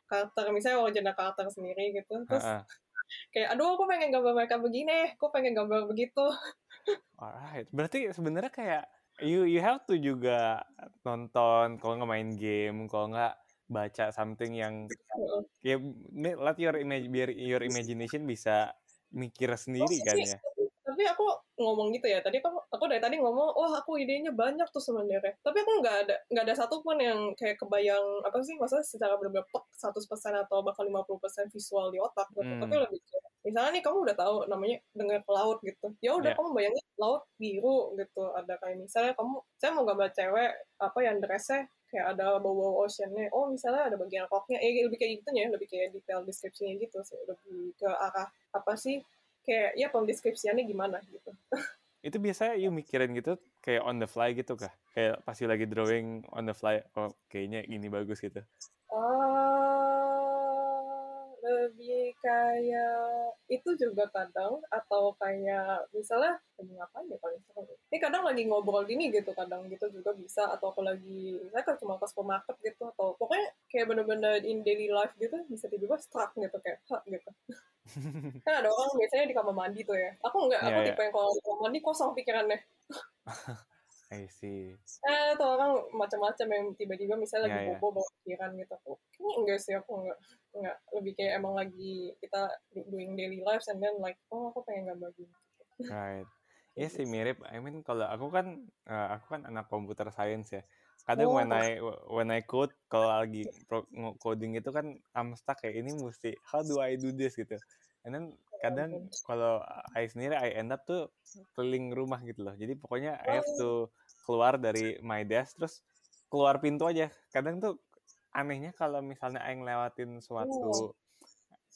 karakter, misalnya original karakter sendiri gitu. Terus Ha-ha. Kayak aduh aku pengen gambar mereka begini aku pengen gambar begitu Alright. Berarti sebenarnya kayak you you have to juga nonton kalau nggak main game, kalau nggak baca something yang ya let your image biar your imagination bisa mikir sendiri kan ya. Tapi, aku ngomong gitu ya tadi aku aku dari tadi ngomong wah aku idenya banyak tuh sebenarnya tapi aku nggak ada nggak ada satupun yang kayak kebayang apa sih maksudnya secara benar-benar pek 100% atau bahkan 50% visual di otak gitu. Hmm. tapi lebih kayak misalnya nih kamu udah tahu namanya dengar laut gitu. Ya udah Yeah. kamu bayangin laut biru gitu. Ada kayak misalnya kamu saya mau gambar cewek apa yang dressnya kayak ada bau-bau oceannya. Oh misalnya ada bagian roknya. Eh lebih kayak gitu ya lebih kayak detail deskripsinya gitu sih. Lebih ke arah apa sih kayak ya pendeskripsiannya gimana? Gitu. Itu biasanya you mikirin gitu kayak on the fly gitu kah? Kayak pasti lagi drawing on the fly oh kayaknya ini bagus gitu. Ah, lebih kayak itu juga kadang atau kayak misalnya lagi ngapain ya paling sering ini kadang lagi ngobrol gini gitu kadang gitu juga bisa atau aku lagi saya kan cuma ke supermarket gitu atau pokoknya kayak bener-bener in daily life gitu bisa tiba-tiba struck gitu kayak hah gitu. Kan ada orang biasanya di kamar mandi tuh ya. Aku enggak aku Iya, iya. tipe yang kalau di kamar mandi kosong pikirannya I see eh tuh orang macam-macam yang tiba-tiba misalnya lagi Iya, iya. bobo bawa pikiran gitu aku kayaknya enggak sih aku enggak enggak lebih kayak emang lagi kita doing daily lives and then like oh aku pengen gambar gini right Iya sih mirip. I mean kalau aku kan eh, aku kan anak computer science ya. Kadang Oh, when I when I code kalau lagi pro, coding itu kan I'm stuck kayak ini mesti how do I do this gitu. And then kadang kalau I sendiri I end up tuh keliling rumah gitu loh. Jadi pokoknya I have to keluar dari my desk terus keluar pintu aja. Kadang tuh anehnya kalau misalnya I ngelewatin suatu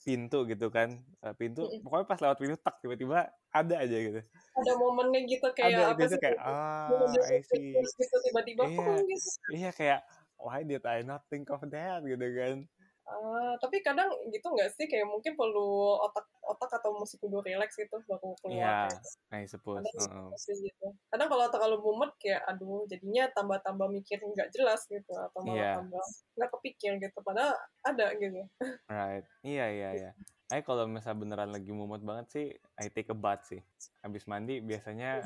pintu gitu kan eh, pintu pokoknya pas lewat pintu tak tiba-tiba ada aja gitu. Ada momennya gitu kayak ada apa gitu sih kayak ah momen I see. gitu tiba-tiba Iya. gitu. iya kayak why did I not think of that? gitu kan Ah, tapi kadang gitu nggak sih? Kayak mungkin perlu otak otak atau musik kudu relax gitu baru iya keluar kayak I suppose kadang Heeh. sih gitu. Kadang kalau terlalu mumet kayak aduh jadinya tambah-tambah mikir nggak jelas gitu atau malah Iya. tambah nggak kepikir gitu padahal ada gitu. Right. Iya iya iya. I kalau misalnya beneran lagi mumet banget sih I take a bath sih. Habis mandi biasanya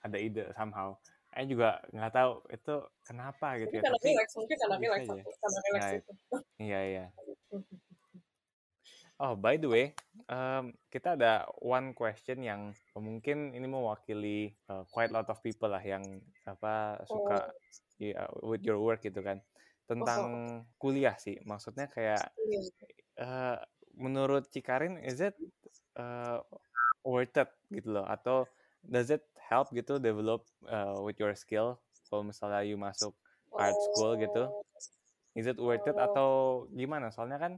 ada ide somehow I juga nggak tahu itu kenapa gitu Mungkin ya karena tapi relax mungkin karena relax aku karena relax Right. itu iya iya Oh, by the way, um, kita ada one question yang mungkin ini mewakili uh, quite lot of people lah yang apa suka ya, with your work gitu kan. Tentang kuliah sih. Maksudnya kayak uh, menurut Cikarin is it uh, worth it gitu loh atau does it help gitu develop uh, with your skill kalau misalnya you masuk art school gitu? Oh, Is it worth it Oh. atau gimana? Soalnya kan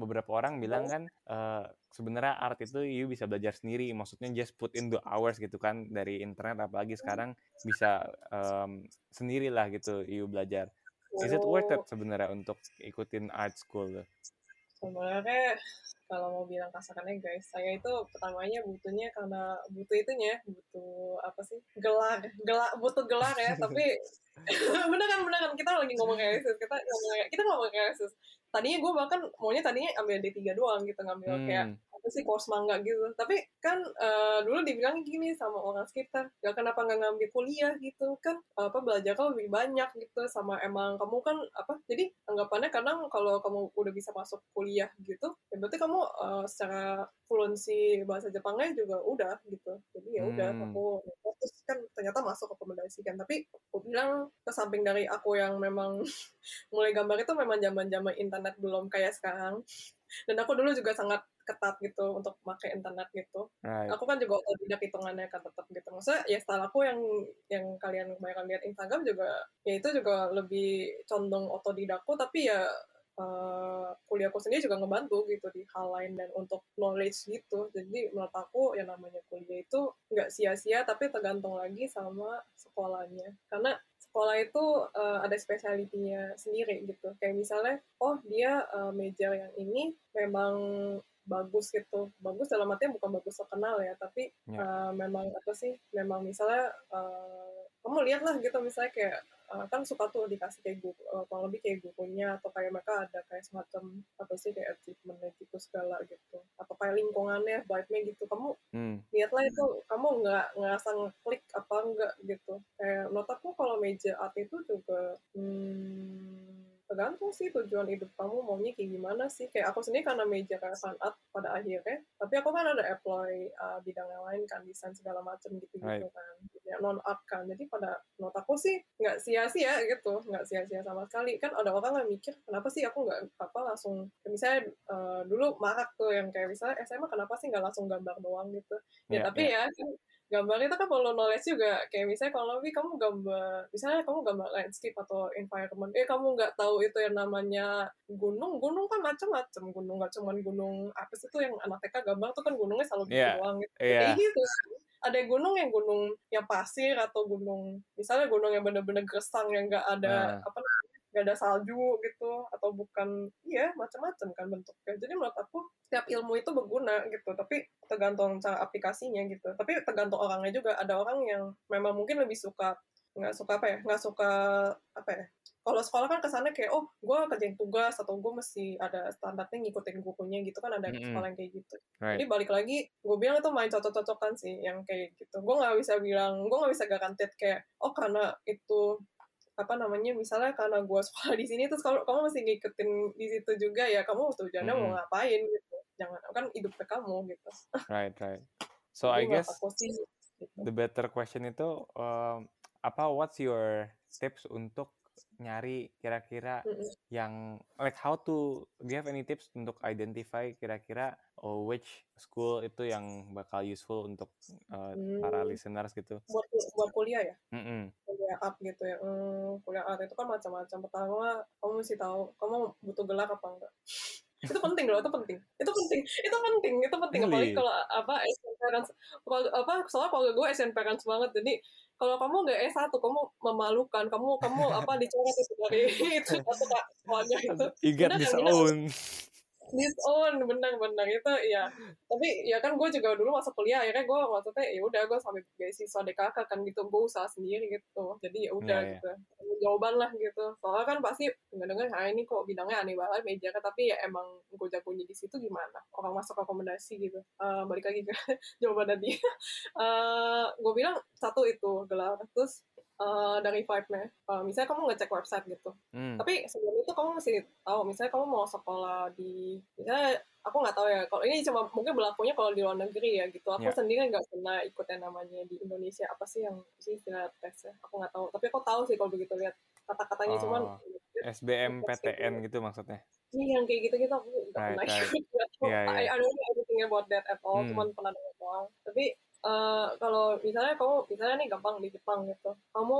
beberapa orang bilang kan eh, sebenarnya art itu you bisa belajar sendiri. Maksudnya just put in the hours gitu kan dari internet apalagi sekarang bisa em, sendirilah gitu you belajar. Is it worth it oh. sebenarnya untuk ikutin art school? tuh? Sebenarnya kalau mau bilang kasarannya guys saya itu pertamanya butuhnya karena butuh itunya butuh apa sih gelar gelar butuh gelar ya tapi beneran beneran kita lagi ngomong realisis kita ngomong kita ngomong realisis tadinya gue bahkan maunya tadinya ambil D3 doang gitu ngambil kayak Hmm, apa sih course mangga gitu. Tapi kan eh, dulu dibilang gini sama orang sekitar ya kenapa nggak ngambil kuliah? gitu. Kan apa belajar kan lebih banyak gitu sama emang kamu kan apa jadi anggapannya kadang kalau kamu udah bisa masuk kuliah gitu ya berarti kamu eh, secara fluency bahasa Jepangnya juga udah gitu. Jadi ya udah Hmm. aku terus kan ternyata masuk rekomendasikan tapi aku bilang ke samping dari aku yang memang mulai gambar itu memang zaman zaman internet belum kayak sekarang. Dan aku dulu juga sangat ketat gitu untuk pakai internet gitu. Right. aku kan juga otodidak hitungannya kan tetap gitu. Maksudnya ya style aku yang yang kalian kebanyakan lihat Instagram juga ya itu juga lebih condong otodidakku tapi ya eh, kuliahku sendiri juga ngebantu gitu di hal lain dan untuk knowledge gitu. Jadi menurut aku yang namanya kuliah itu nggak sia-sia tapi tergantung lagi sama sekolahnya. Karena sekolah itu eh, ada spesialitinya sendiri gitu. Kayak misalnya oh dia eh, major yang ini memang bagus gitu. Bagus dalam artinya bukan bagus terkenal ya tapi Ya. eh, memang apa sih memang misalnya eh, kamu lihat lah gitu misalnya kayak eh, kan suka tuh dikasih kayak guru eh, kurang lebih kayak gurunya atau kayak mereka ada kayak semacam apa sih kayak achievementnya gitu segala gitu. Atau kayak lingkungannya vibe-nya gitu. Kamu Hmm, lihatlah itu kamu nggak ngerasa ngeklik apa enggak gitu. Kayak menurut aku kalau meja art itu juga hmm, tergantung sih tujuan hidup kamu maunya kayak gimana sih. Kayak aku sendiri karena meja kayak fan art pada akhirnya. Tapi aku kan ada apply uh, bidang yang lain kan desain segala macam gitu gitu Right. kan. Ya non art kan. Jadi pada menurut aku sih nggak sia-sia gitu. Nggak sia-sia sama sekali. Kan ada orang yang mikir kenapa sih aku nggak apa langsung misalnya uh, dulu marak tuh yang kayak misalnya SMA kenapa sih nggak langsung gambar doang? gitu. Ya Ya, tapi ya kan gambar itu kan perlu knowledge juga kayak misalnya kalau lebih kamu gambar misalnya kamu gambar landscape atau environment eh kamu nggak tahu itu yang namanya gunung gunung kan macam-macam gunung nggak cuma gunung apa sih tuh yang anak TK gambar tuh kan gunungnya selalu gitu Iya, doang gitu Iya. kayak gitu ada gunung yang gunung yang pasir atau gunung misalnya gunung yang bener-bener gersang yang nggak ada Nah. apa namanya nggak ada salju gitu atau bukan iya macam-macam kan bentuknya. Jadi menurut aku setiap ilmu itu berguna gitu tapi tergantung cara aplikasinya gitu. Tapi tergantung orangnya juga. Ada orang yang memang mungkin lebih suka nggak suka apa ya nggak suka apa ya kalau sekolah kan kesannya kayak oh gue kerjain tugas atau gue mesti ada standarnya ngikutin bukunya gitu kan ada Mm-mm. sekolah yang kayak gitu. Right. jadi balik lagi gue bilang itu main cocok-cocokan sih yang kayak gitu. Gue nggak bisa bilang gue nggak bisa garanted kayak oh karena itu apa namanya misalnya karena gue sekolah di sini terus kalau kamu mesti ngikutin di situ juga ya kamu tujuannya mau Mm-mm. ngapain gitu jangan kan hidup ke kamu gitu Right, right. So Jadi I guess gitu. the better question itu um, apa what's your tips untuk nyari kira-kira Mm-mm. yang like how to do you have any tips untuk identify kira-kira oh, which school itu yang bakal useful untuk uh, para Hmm. listeners gitu. buat buat kuliah ya Mm-mm. Kuliah art gitu ya hmm, kuliah art itu kan macam-macam. Pertama kamu mesti tahu kamu butuh gelar apa enggak. Itu penting loh itu penting. Itu penting itu penting itu penting. Apalagi Really? kalau apa SN parents kalau apa soalnya kalau gue SN parents banget. Jadi kalau kamu nggak S1 kamu memalukan. Kamu kamu apa dicoret itu dari itu satu kak semuanya itu. You get bener. Disown. benar-benar itu ya tapi ya kan gue juga dulu masuk kuliah akhirnya gue maksudnya ya udah gue sampai beasiswa DKK kan gitu gue usaha sendiri gitu. Jadi ya udah Iya, iya. gitu. Tanggung jawaban lah gitu. Soalnya kan pasti dengar-dengar ah ini kok bidangnya aneh banget meja. Kan tapi ya emang gue jagonya di situ gimana? Orang masuk rekomendasi gitu. Eh, balik lagi ke jawaban tadi Eh, gue bilang satu itu gelar. Terus eh, dari vibe-nya Eh, misalnya kamu ngecek website gitu Hmm. tapi sebelum itu kamu mesti tahu misalnya kamu mau sekolah di misalnya aku nggak tahu ya kalau ini cuma mungkin berlakunya kalau di luar negeri ya gitu aku Ya. sendiri nggak pernah ikut yang namanya di Indonesia apa sih yang sih istilah tesnya aku nggak tahu tapi aku tahu sih kalau begitu lihat kata-katanya cuman Oh, SBMPTN gitu maksudnya. Iya, yang kayak gitu-gitu aku nggak Right, pernah right. ikut. Tahu. Iya, I, iya. I don't know everything about that at all, Hmm. cuman pernah dengar doang. Tapi eh, kalau misalnya kamu, misalnya nih gampang di Jepang gitu, kamu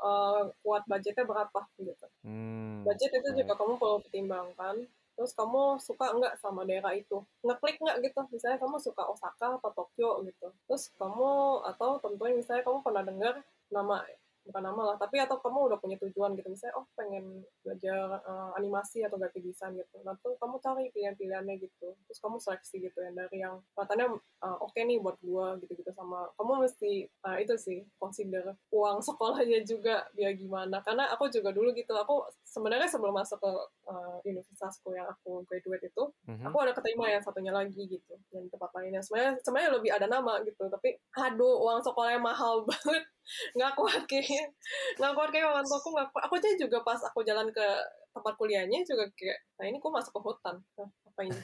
eh, kuat budgetnya berapa gitu. Hmm. Budget itu juga kamu perlu pertimbangkan. Terus kamu suka nggak sama daerah itu? Ngeklik nggak gitu? Misalnya kamu suka Osaka atau Tokyo gitu. Terus kamu, atau tentunya misalnya kamu pernah dengar nama bukan nama lah tapi atau kamu udah punya tujuan gitu misalnya oh pengen belajar eh, animasi atau graphic design gitu. Nah tuh kamu cari pilihan-pilihannya gitu. Terus kamu seleksi gitu ya dari yang katanya eh, oke nih buat gua gitu-gitu sama kamu mesti eh, itu sih consider uang sekolahnya juga biar gimana. Karena aku juga dulu gitu aku sebenarnya sebelum masuk ke eh, universitasku yang aku graduate itu Mhm. aku ada keterima yang satunya lagi gitu yang tempat lainnya. Sebenarnya sebenarnya lebih ada nama gitu tapi aduh uang sekolahnya mahal banget nggak kuat kayaknya nggak kuat kayak orang tuaku nggak aku aja juga pas aku jalan ke tempat kuliahnya juga kayak nah ini kok masuk ke hutan. Hah, apa ini?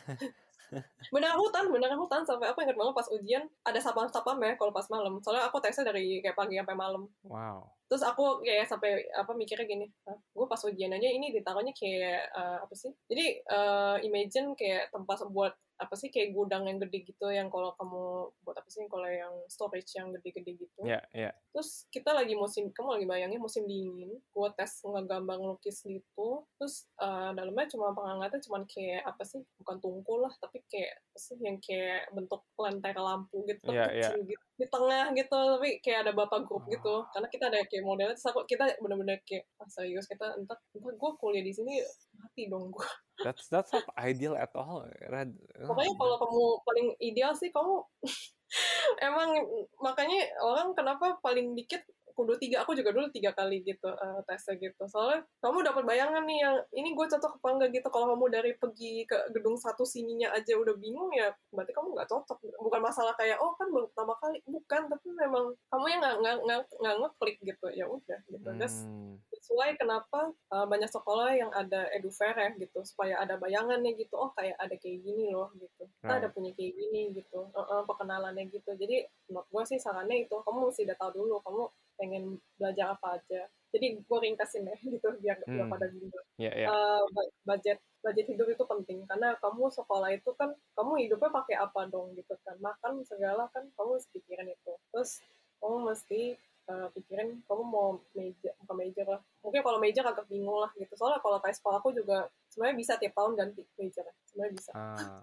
Beneran hutan beneran hutan sampai aku ingat banget pas ujian ada sapam sapam ya kalau pas malam. Soalnya aku tesnya dari kayak pagi sampai malam. Wow. terus aku kayak sampai apa mikirnya gini gue pas ujian aja ini ditaruhnya kayak eh, apa sih? Jadi eh, imagine kayak tempat buat apa sih kayak gudang yang gede gitu yang kalau kamu buat apa sih kalau yang storage yang gede-gede gitu Ya, ya. terus kita lagi musim kamu lagi bayangin musim dingin gue tes ngegambar ngelukis gitu terus eh, dalamnya cuma penghangatnya cuma kayak apa sih bukan tungku lah tapi kayak apa sih yang kayak bentuk lentera lampu gitu tapi Iya, kecil gitu di tengah gitu tapi kayak ada bapak grup gitu Ah. karena kita ada kayak modelnya terus aku kita bener-bener kayak ah, serius kita entar entar gue kuliah di sini mati dong gue That's that's not ideal at all. Rad. Pokoknya Oh, kalau kamu paling ideal sih kamu emang makanya orang kenapa paling dikit kudu tiga aku juga dulu tiga kali gitu eh, tesnya gitu. Soalnya kamu dapat bayangan nih yang ini gue cocok apa enggak gitu. Kalau kamu dari pergi ke gedung satu sininya aja udah bingung ya berarti kamu nggak cocok. Bukan masalah kayak oh kan baru pertama kali. Bukan tapi memang kamu yang nggak nggak nggak ngeklik gitu. Ya udah gitu. Hmm. That's why kenapa uh, banyak sekolah yang ada edufair ya gitu. Supaya ada bayangannya gitu. Oh kayak ada kayak gini loh gitu. Kita ada Right. punya kayak gini gitu. Uh-uh, perkenalannya gitu. Jadi menurut gue sih sarannya itu kamu mesti udah tahu dulu. Kamu pengen belajar apa aja. Jadi gue ringkasin ya gitu biar biar Hmm. pada bingung. Ya, ya. Uh, ba- budget budget hidup itu penting. Karena kamu sekolah itu kan kamu hidupnya pakai apa dong gitu kan? Makan segala kan kamu harus pikirin itu. Terus kamu mesti uh, pikirin kamu mau major bukan major lah. Mungkin kalau major agak bingung lah gitu. Soalnya kalau kayak sekolah aku juga sebenarnya bisa tiap tahun ganti major sebenarnya bisa. Ah.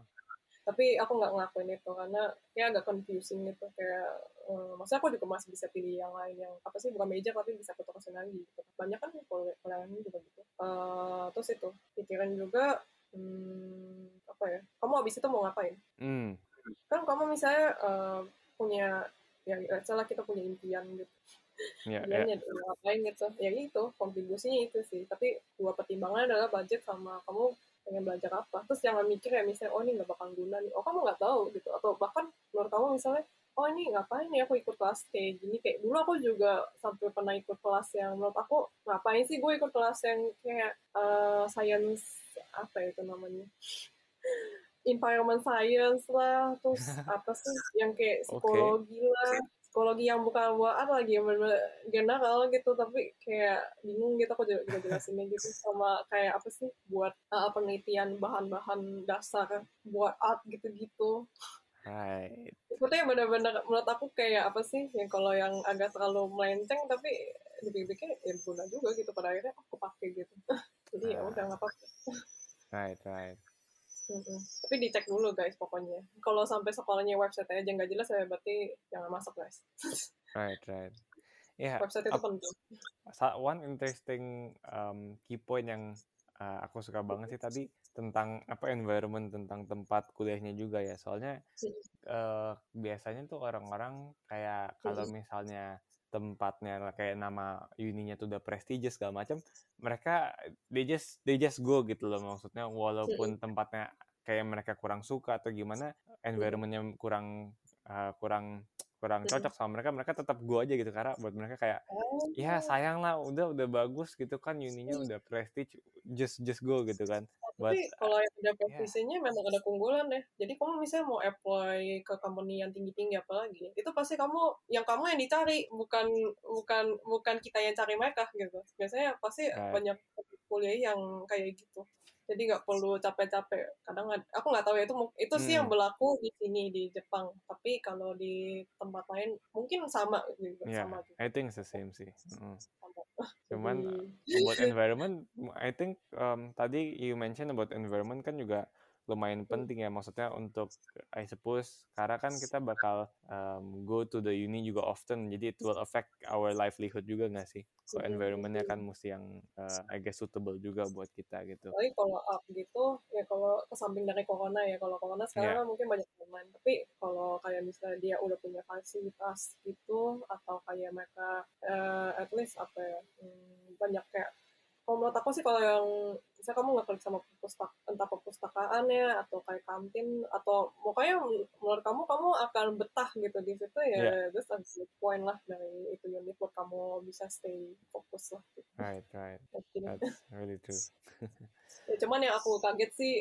Tapi aku nggak ngelakuin itu karena kayak agak confusing gitu kayak um, maksudnya aku juga masih bisa pilih yang lain yang apa sih bukan major tapi bisa keterusin lagi gitu banyak kan kalau ini juga gitu uh, terus itu pikiran juga hmm, apa ya kamu habis itu mau ngapain hmm. kan kamu misalnya uh, punya ya salah kita punya impian gitu yeah, yeah. Ya. ngapain gitu ya itu kontribusinya itu sih tapi dua pertimbangan adalah budget sama kamu pengen belajar apa. Terus jangan mikir ya misalnya oh ini nggak bakal guna nih. Oh kamu nggak tahu gitu. Atau bahkan menurut kamu misalnya oh ini ngapain ya aku ikut kelas kayak gini? Kayak dulu aku juga sampai pernah ikut kelas yang menurut aku ngapain sih gue ikut kelas yang kayak uh, science apa itu namanya? Environment science lah terus apa sih yang kayak psikologi okay. lah psikologi yang bukan buat apa lagi yang benar general gitu tapi kayak bingung gitu aku juga jelasinnya gitu sama kayak apa sih buat uh, penelitian bahan-bahan dasar buat art gitu-gitu Right. Itu yang benar-benar menurut aku kayak apa sih yang kalau yang agak terlalu melenceng tapi dipikir-pikir ya guna juga gitu pada akhirnya aku pakai gitu. Jadi ya udah nggak apa-apa. Right, right. Mm-mm. Tapi dicek dulu guys pokoknya. Kalau sampai sekolahnya website aja nggak jelas ya berarti jangan masuk guys. right, right. Ya. Yeah, website itu penting. One interesting um, key point yang uh, aku suka banget sih tadi tentang apa environment tentang tempat kuliahnya juga ya. Soalnya uh, biasanya tuh orang-orang kayak kalau misalnya tempatnya kayak nama uninya tuh udah prestigious segala macam mereka they just they just go gitu loh maksudnya walaupun tempatnya kayak mereka kurang suka atau gimana environmentnya kurang uh, kurang kurang cocok sama mereka mereka tetap go aja gitu karena buat mereka kayak oh. ya sayang lah udah udah bagus gitu kan uninya udah prestige just just go gitu kan tapi kalau yang ada posisinya yeah. memang ada keunggulan deh. Jadi kamu misalnya mau apply ke company yang tinggi-tinggi apalagi, itu pasti kamu yang kamu yang dicari bukan bukan bukan kita yang cari mereka gitu. Biasanya pasti right. banyak kuliah yang kayak gitu. Jadi nggak perlu capek-capek. Kadang aku nggak tahu ya itu itu sih yang hmm. berlaku di sini di Jepang. Tapi kalau di tempat lain mungkin sama juga. Yeah, sama juga. I think it's the same sih. Mm. Cuman buat environment, I think um, tadi you mention about environment kan juga lumayan penting ya maksudnya untuk I suppose karena kan kita bakal um, go to the uni juga often jadi it will affect our livelihood juga nggak sih so environmentnya kan mesti yang uh, I guess suitable juga buat kita gitu. Tapi kalau up gitu ya kalau ke samping dari corona ya kalau corona sekarang yeah. mungkin banyak teman tapi kalau kayak misalnya dia udah punya fasilitas gitu atau kayak mereka uh, at least apa ya hmm, banyak kayak kalau menurut aku sih kalau yang misalnya kamu nggak klik sama perpustak entah perpustakaan ya atau kayak kantin atau pokoknya menurut kamu kamu akan betah gitu di situ ya yeah. a good point lah dari itu unit buat kamu bisa stay fokus lah gitu. right right that's really true ya, cuman yang aku kaget sih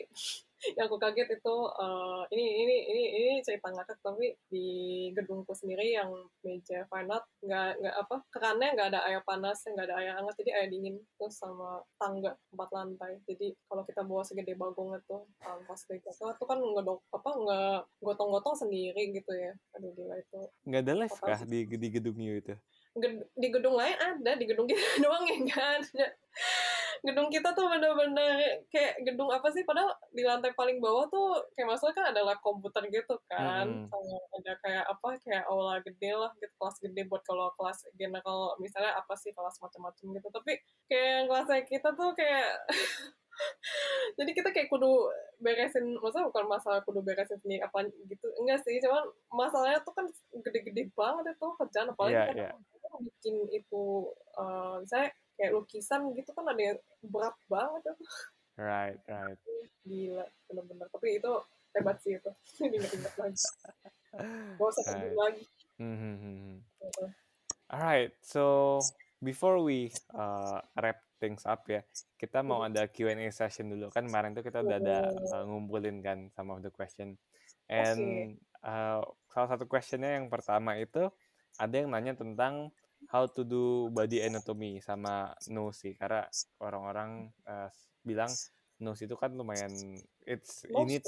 yang aku kaget itu uh, ini ini ini ini cerita ngakak tapi di gedungku sendiri yang meja fine art nggak nggak apa kerannya nggak ada air panas nggak ada air hangat jadi air dingin terus sama tangga empat lantai. Jadi kalau kita bawa segede bagong itu um, pas ke itu kan nggak apa nggak gotong-gotong sendiri gitu ya. Aduh gila itu. Nggak ada live kah di di gedung itu? Di gedung lain ada di gedung kita doang ya kan gedung kita tuh bener-bener kayak gedung apa sih padahal di lantai paling bawah tuh kayak maksudnya kan ada lab komputer gitu kan hmm. sama ada kayak apa kayak aula gede lah gitu kelas gede buat kalau kelas general misalnya apa sih kelas macam-macam gitu tapi kayak kelasnya kita tuh kayak jadi kita kayak kudu beresin maksudnya bukan masalah kudu beresin sendiri apa gitu enggak sih cuman masalahnya tuh kan gede-gede banget itu kerjaan apalagi yeah, kan yeah. bikin itu uh, misalnya kayak lukisan gitu kan ada yang berat banget tuh. Right, right. Gila, bener-bener. Tapi itu hebat sih itu. Ingat-ingat lagi. Gak usah right. lagi. Mm-hmm. Alright, so before we uh, wrap things up ya, kita mau ada Q&A session dulu kan kemarin tuh kita udah ada uh, ngumpulin kan some of the question. And uh, salah satu questionnya yang pertama itu ada yang nanya tentang how to do body anatomy sama nose sih. Karena orang-orang uh, bilang nose itu kan lumayan it's ini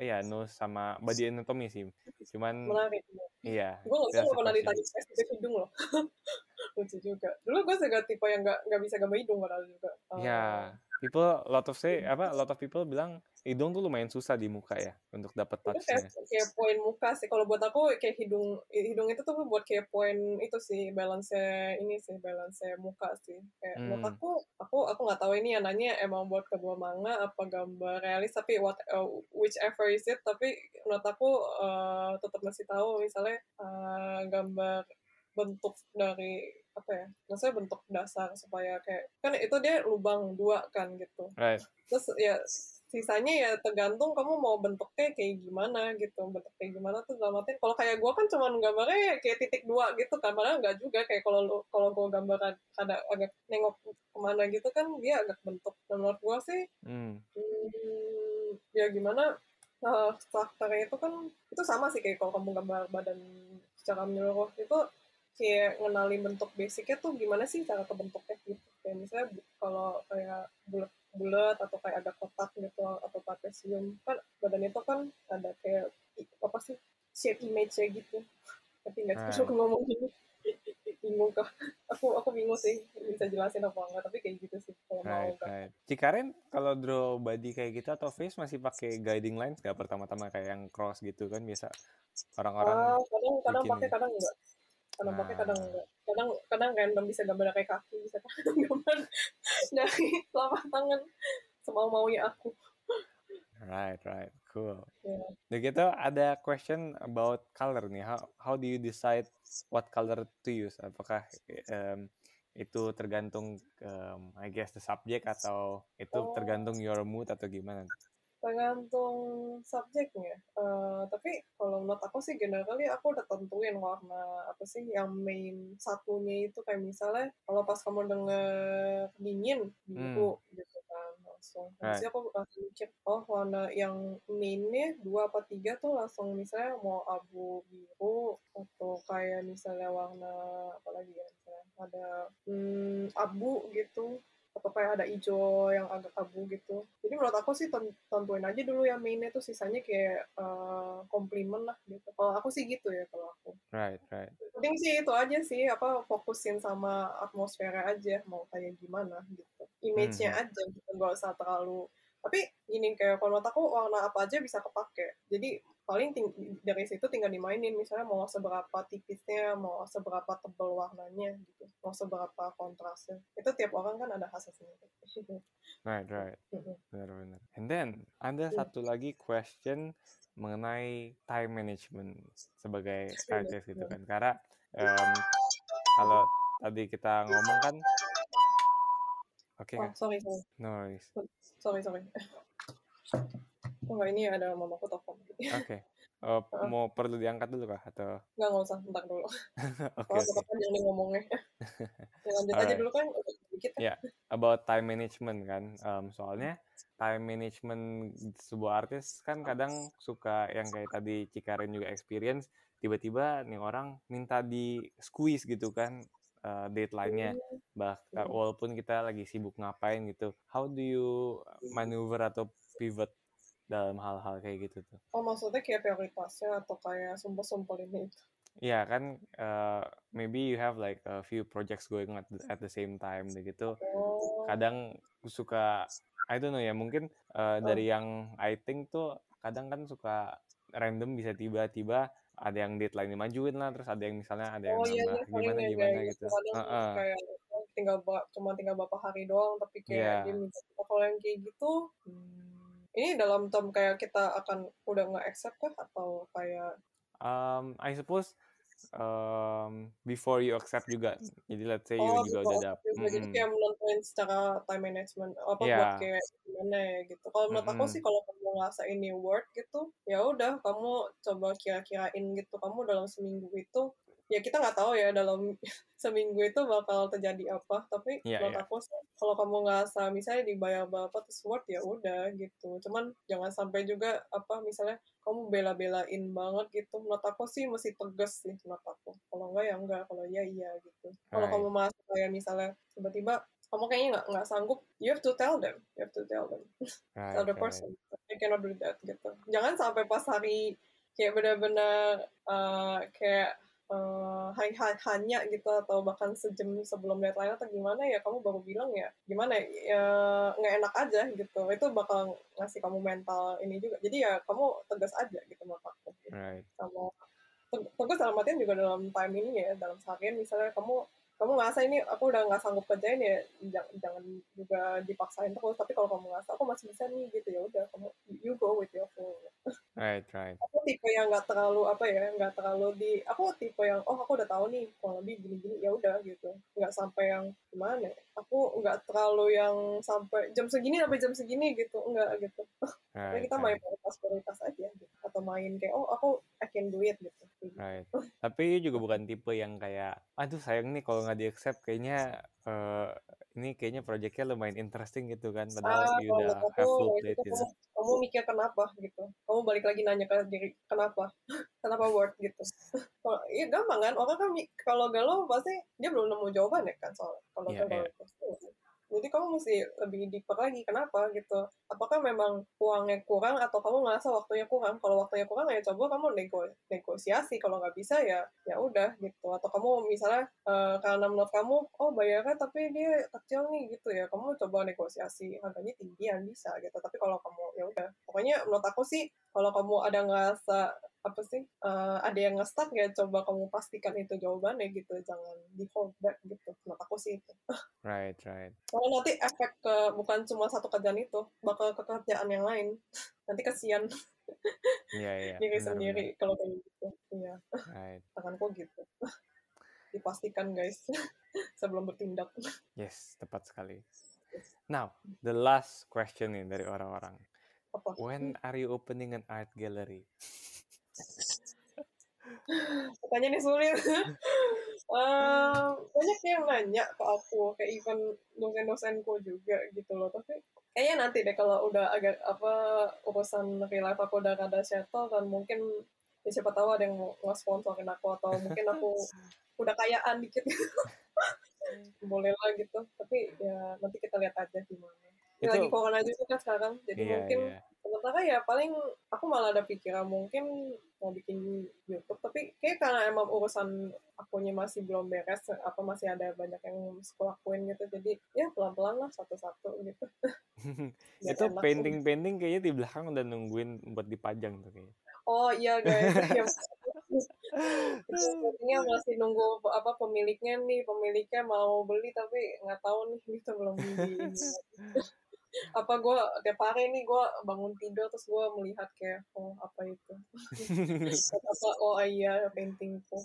ya? nose sama body anatomy sih. Cuman menarik iya gue nggak pernah ditanya spesifik hidung loh. Lucu juga. Dulu gue juga tipe yang nggak nggak bisa gambar hidung padahal juga. Ya, yeah. People lot of say apa a lot of people bilang hidung tuh lumayan susah di muka ya untuk dapat itu kayak, touch-nya. kayak poin muka sih kalau buat aku kayak hidung hidung itu tuh buat kayak poin itu sih balance ini sih balance muka sih kayak Hmm. menurut aku aku aku nggak tahu ini yang nanya emang buat kedua manga apa gambar realis tapi what uh, whichever is it tapi menurut aku uh, tetap masih tahu misalnya uh, gambar bentuk dari apa ya maksudnya bentuk dasar supaya kayak kan itu dia lubang dua kan gitu Right. terus ya sisanya ya tergantung kamu mau bentuknya kayak gimana gitu bentuk kayak gimana tuh dalam artian kalau kayak gue kan cuman gambarnya kayak titik dua gitu kan padahal nggak juga kayak kalau kalau gue gambar ada agak nengok ke mana gitu kan dia agak bentuk Dan menurut gue sih Hmm. hmm, ya gimana uh, strukturnya itu kan itu sama sih kayak kalau kamu gambar badan secara menyeluruh itu kayak ngenalin bentuk basicnya tuh gimana sih cara kebentuknya gitu? Kayak misalnya kalau kayak bulat bulat atau kayak ada kotak gitu atau trapesium kan badan itu kan ada kayak apa sih shape image-nya gitu. Tapi nggak Right. suka ngomong gini bingung kah? Aku aku bingung sih bisa jelasin apa enggak tapi kayak gitu sih kalau mau Right, kan right. Cikaren kalau draw body kayak gitu atau face masih pakai guiding lines nggak pertama-tama kayak yang cross gitu kan biasa orang-orang Ah, kadang kadang pakai kadang enggak pakai kadang Ah. enggak kadang kadang random bisa gambar kayak kaki bisa kadang gambar dari telapak tangan semau maunya aku Right, right. Cool. ya Udah gitu ada question about color nih. How how do you decide what color to use? Apakah em, itu tergantung em, I guess the subject atau itu Oh. tergantung your mood atau gimana? Tergantung subjeknya Eh, tapi kalau menurut aku sih generally aku udah tentuin warna apa sih yang main satunya itu. Kayak misalnya kalau pas kamu denger dingin biru gitu kan langsung. Itu aku langsung mikir oh warna yang mainnya dua apa tiga tuh langsung misalnya mau abu biru atau kayak misalnya warna apa lagi ya misalnya ada hmm, abu gitu atau kayak ada hijau yang agak abu gitu. Jadi menurut aku sih ten- tentuin aja dulu yang mainnya tuh sisanya kayak eh, komplimen lah gitu. Kalau aku sih gitu ya kalau aku. Right, right. Penting sih itu aja sih apa fokusin sama atmosfernya aja mau kayak gimana gitu. Image-nya aja gitu nggak usah terlalu tapi gini kayak kalau menurut aku warna apa aja bisa kepake. Jadi paling ting- dari situ tinggal dimainin misalnya mau seberapa tipisnya, mau seberapa tebal warnanya gitu, mau seberapa kontrasnya. Itu tiap orang kan ada khasnya sendiri. Right, right. Mm-mm. Benar-benar. And then ada Hmm. satu lagi question mengenai time management sebagai artist gitu kan. Karena em, kalau tadi kita ngomong kan Oke, Oh, kan? sorry, sorry, No worries. Sorry, sorry. Oh, enggak, ini ada mamaku telepon. Oke. Eh, Heeh. mau perlu diangkat dulu kah atau Enggak, enggak usah, bentar dulu. Oke, Kalau oke. tetap aja nih ngomongnya. ya, lanjut aja Alright. dulu kan, udah dikit kan. Ya, about time management kan. Em, soalnya time management sebuah artis kan kadang suka yang kayak tadi Cikaren juga experience tiba-tiba nih orang minta di squeeze gitu kan eh, deadline-nya. Bahkan Hmm. walaupun kita lagi sibuk ngapain gitu. How do you maneuver atau pivot dalam hal-hal kayak gitu tuh? Oh, maksudnya kayak prioritasnya atau kayak sumpah-sumpah ini itu. Iya kan, eh, maybe you have like a few projects going at the, at the same time gitu. Oh, kadang suka I don't know ya mungkin uh, dari yang I think tuh kadang kan suka random bisa tiba-tiba ada yang deadline dimajuin lah terus ada yang misalnya ada yang oh iya, iya, gimana ya gimana kayak gitu gitu. Kadang Heeh. kayak tinggal cuma tinggal beberapa hari doang, tapi kayak Iya. dia minta oh, kalau yang kayak gitu, hmm, ini dalam term kayak kita akan udah nggak accept kah atau kayak Um, I suppose um, before you accept juga jadi let's say you Oh, juga gitu. udah Oke, dap oke. Jadi kayak menentuin secara time management apa Iya. buat kayak gimana ya gitu. Kalau menurut aku Mm-mm. sih kalau kamu ngerasa ini work gitu, ya udah kamu coba kira-kirain gitu. Kamu dalam seminggu itu ya kita nggak tahu ya dalam seminggu itu bakal terjadi apa. Tapi Iya, menurut iya. aku sih kalau kamu ngerasa misalnya dibayar berapa terus work ya udah gitu. Cuman jangan sampai juga apa misalnya kamu bela-belain banget gitu. Menurut aku sih mesti tegas sih menurut aku. Kalau enggak ya enggak, kalau iya iya gitu. Kalau kamu merasa kayak misalnya tiba-tiba kamu kayaknya nggak nggak sanggup, you have to tell them, you have to tell them, Right, tell the right. person, you cannot do that gitu. Jangan sampai pas hari kayak benar-benar uh, kayak uh, hanya gitu atau bahkan sejam sebelum deadline atau gimana ya kamu baru bilang ya gimana ya nggak enak aja gitu. Itu bakal ngasih kamu mental ini juga. Jadi ya kamu tegas aja gitu menurut aku. Right. sama tegas dalam artian juga dalam time ini ya dalam seharian misalnya kamu kamu ngerasa ini aku udah nggak sanggup kerjain ya jangan, jangan juga dipaksain terus. Tapi kalau kamu ngerasa aku masih bisa nih gitu ya udah kamu you go with your flow. Right right. Aku tipe yang nggak terlalu apa ya nggak terlalu di aku tipe yang oh aku udah tahu nih kurang lebih gini gini ya udah gitu. Nggak sampai yang gimana ya? aku nggak terlalu yang sampai jam segini sampai jam segini gitu enggak gitu. Right, kita right. main prioritas prioritas aja gitu. atau main kayak oh aku I can do it gitu. Right. Tapi juga bukan tipe yang kayak aduh sayang nih kalau nggak di accept kayaknya uh, ini kayaknya proyeknya lumayan interesting gitu kan padahal ah, you udah aku, have full plate gitu. Kamu, kamu mikir kenapa gitu. Kamu balik lagi nanya ke diri kenapa? Kenapa word gitu? Iya gampang kan? Orang kan kalau galau pasti dia belum nemu jawaban ya kan soal kalau yeah, galau yeah jadi kamu mesti lebih deeper lagi kenapa gitu? Apakah memang uangnya kurang atau kamu ngerasa waktunya kurang? Kalau waktunya kurang ya coba kamu nego negosiasi. Kalau nggak bisa ya ya udah gitu. Atau kamu misalnya uh, karena menurut kamu oh bayarnya tapi dia kecil nih gitu ya. Kamu coba negosiasi. Harganya tinggian bisa gitu. Tapi kalau kamu ya udah. Pokoknya menurut aku sih kalau kamu ada ngerasa apa sih uh, ada yang nge-stuck ya coba kamu pastikan itu jawabannya gitu jangan di hold back gitu menurut aku sih itu. Right right. Kalau nanti efek ke bukan cuma satu kerjaan itu bakal ke kerjaan yang lain. Nanti kasihan Iya, iya. diri benar, sendiri kalau kayak gitu iya. Right. tanganku gitu. Dipastikan guys. Sebelum bertindak. Yes tepat sekali. Now the last question nih dari orang-orang. When are you opening an art gallery Pertanyaannya sulit. uh, banyak yang nanya ke aku, kayak even dosen-dosenku juga gitu loh. Tapi kayaknya nanti deh kalau udah agak apa urusan real life aku udah ada settle dan mungkin ya siapa tahu ada yang mau sponsorin aku atau mungkin aku udah kayaan dikit boleh lah gitu tapi ya nanti kita lihat aja gimana itu, lagi corona juga kan sekarang jadi iya, mungkin iya. sementara ya paling aku malah ada pikiran mungkin mau bikin YouTube tapi kayak karena emang urusan akunya masih belum beres apa masih ada banyak yang sekolah lakuin gitu jadi ya pelan-pelan lah satu-satu gitu. Itu painting-painting kayaknya di belakang udah nungguin buat dipajang tuh kayaknya. Oh iya guys. Sepertinya masih nunggu apa pemiliknya nih, pemiliknya mau beli tapi nggak tahu nih kita belum beli apa gue tiap hari nih gue bangun tidur terus gue melihat kayak oh apa itu? Apa oh iya paintingku.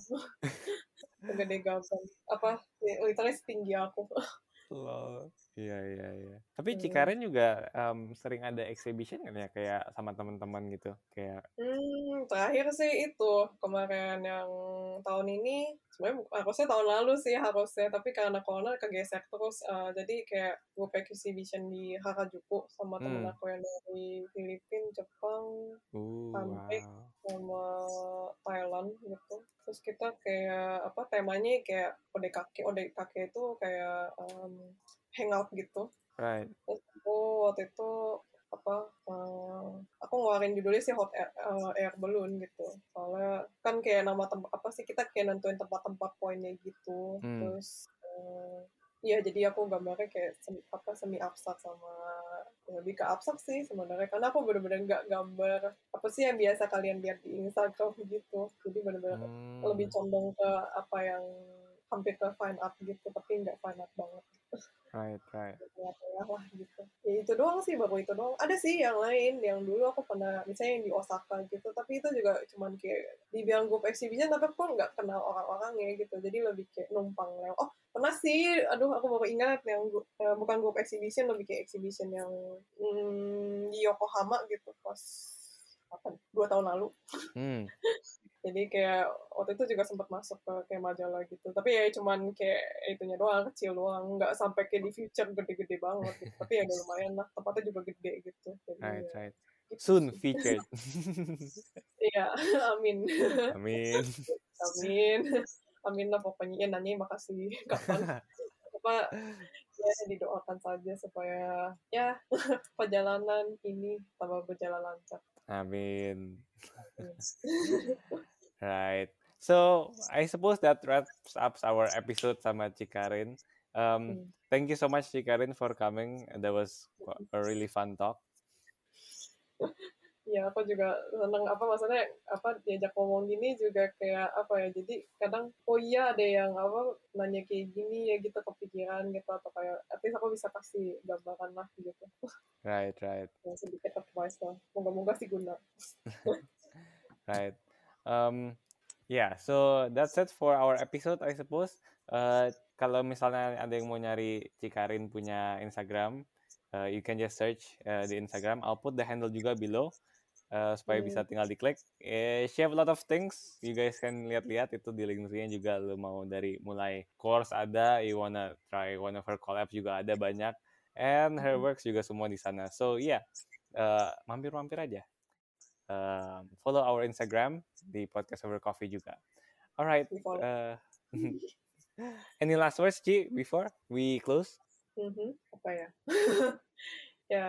Gede gaban apa literally setinggi aku. Loh. Iya iya iya. Tapi hmm. Cikaren juga um, sering ada exhibition kan ya kayak sama teman-teman gitu kayak. Hmm, terakhir sih itu kemarin yang tahun ini sebenarnya harusnya tahun lalu sih harusnya tapi karena corona kegesek terus uh, jadi kayak gue exhibition di Harajuku sama hmm. temen aku yang dari Filipina, Jepang, uh, sampai wow. sama Thailand gitu terus kita kayak apa temanya kayak ODKK ODKK itu kayak um, hangout gitu right terus aku waktu itu apa uh, aku ngeluarin judulnya sih hot air, uh, air balloon gitu soalnya kan kayak nama tempat apa sih kita kayak nentuin tempat-tempat poinnya gitu hmm. terus uh, Iya, jadi aku gambarnya kayak semi, apa semi abstrak sama lebih ke abstrak sih sebenarnya karena aku bener-bener nggak gambar apa sih yang biasa kalian lihat di Instagram gitu. Jadi bener-bener hmm. lebih condong ke apa yang hampir ke fine art gitu, tapi nggak fine art banget. Right, right. Ya, lah gitu. Ya itu doang sih, baru itu doang. Ada sih yang lain, yang dulu aku pernah, misalnya yang di Osaka gitu, tapi itu juga cuman kayak dibilang group exhibition, tapi aku nggak kenal orang-orangnya gitu. Jadi lebih kayak numpang lewat. Oh, pernah sih, aduh aku baru ingat yang uh, bukan group exhibition, lebih kayak exhibition yang hmm, di Yokohama gitu pas apa dua tahun lalu. Hmm. jadi kayak waktu itu juga sempat masuk ke kayak majalah gitu. Tapi ya cuman kayak itunya doang kecil doang. Nggak sampai kayak di future gede-gede banget gitu. tapi ya lumayan lah. Tempatnya juga gede gitu. Jadi right, ya, right. Gitu soon featured. Iya amin. Amin. Amin. Amin lah pokoknya. Ya nanya makasih. Kapan? Apa? Ya didoakan saja supaya ya perjalanan ini tambah berjalan lancar. Amin. right. so I suppose that wraps up our episode sama Cikarin. Um, Hmm. thank you so much Cikarin for coming. That was a really fun talk. Ya, aku juga seneng apa maksudnya apa diajak ngomong gini juga kayak apa ya. Jadi kadang oh iya ada yang apa nanya kayak gini ya gitu kepikiran gitu atau kayak at least aku bisa kasih gambaran lah gitu. Right, right, Ya, sedikit advice lah. Moga-moga sih guna. right. Um, yeah, so that's it for our episode, I suppose. Uh, kalau misalnya ada yang mau nyari Cikarin punya Instagram, uh, you can just search uh, di Instagram. I'll put the handle juga below uh, supaya Hmm. bisa tinggal diklik. Eh, she have a lot of things. You guys can lihat-lihat itu di link tree juga lu mau dari mulai course ada, you wanna try one of her collabs juga ada banyak, and her Mhm. works juga semua di sana. So yeah, uh, mampir-mampir aja. Um, follow our Instagram di podcast over coffee juga. Alright. Uh, any last words, Ci, before we close? Mhm, Apa ya? ya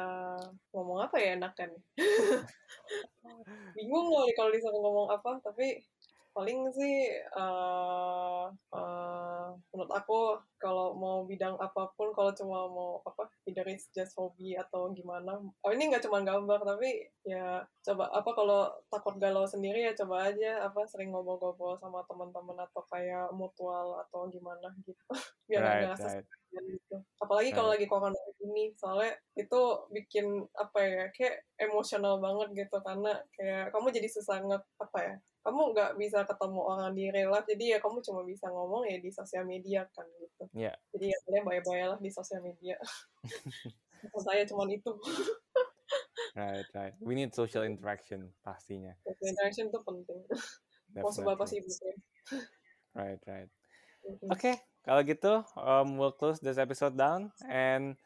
ngomong apa ya enakan? Bingung loh kalau disuruh ngomong apa, tapi paling sih eh eh, menurut aku kalau mau bidang apa pun kalau cuma mau apa either it's just hobi atau gimana oh ini nggak cuma gambar tapi ya coba apa kalau takut galau sendiri ya coba aja apa sering ngobrol-ngobrol sama teman-teman atau kayak mutual atau gimana gitu. Biar Right, ngerasa right. gitu. Apalagi kalau Right. lagi corona ini soalnya itu bikin apa ya kayak emosional banget gitu. Karena kayak kamu jadi susah nge apa ya kamu nggak bisa ketemu orang di real life. Jadi ya kamu cuma bisa ngomong ya di sosial media kan gitu. Yeah. jadi ya kalian bayar-bayar lah di sosial media. Saya cuma itu Right, right. We need social interaction pastinya. social interaction itu penting mau Definitely. sibuknya Right, right. Mm-mm. Okay, kalau gitu, um, we'll close this episode down and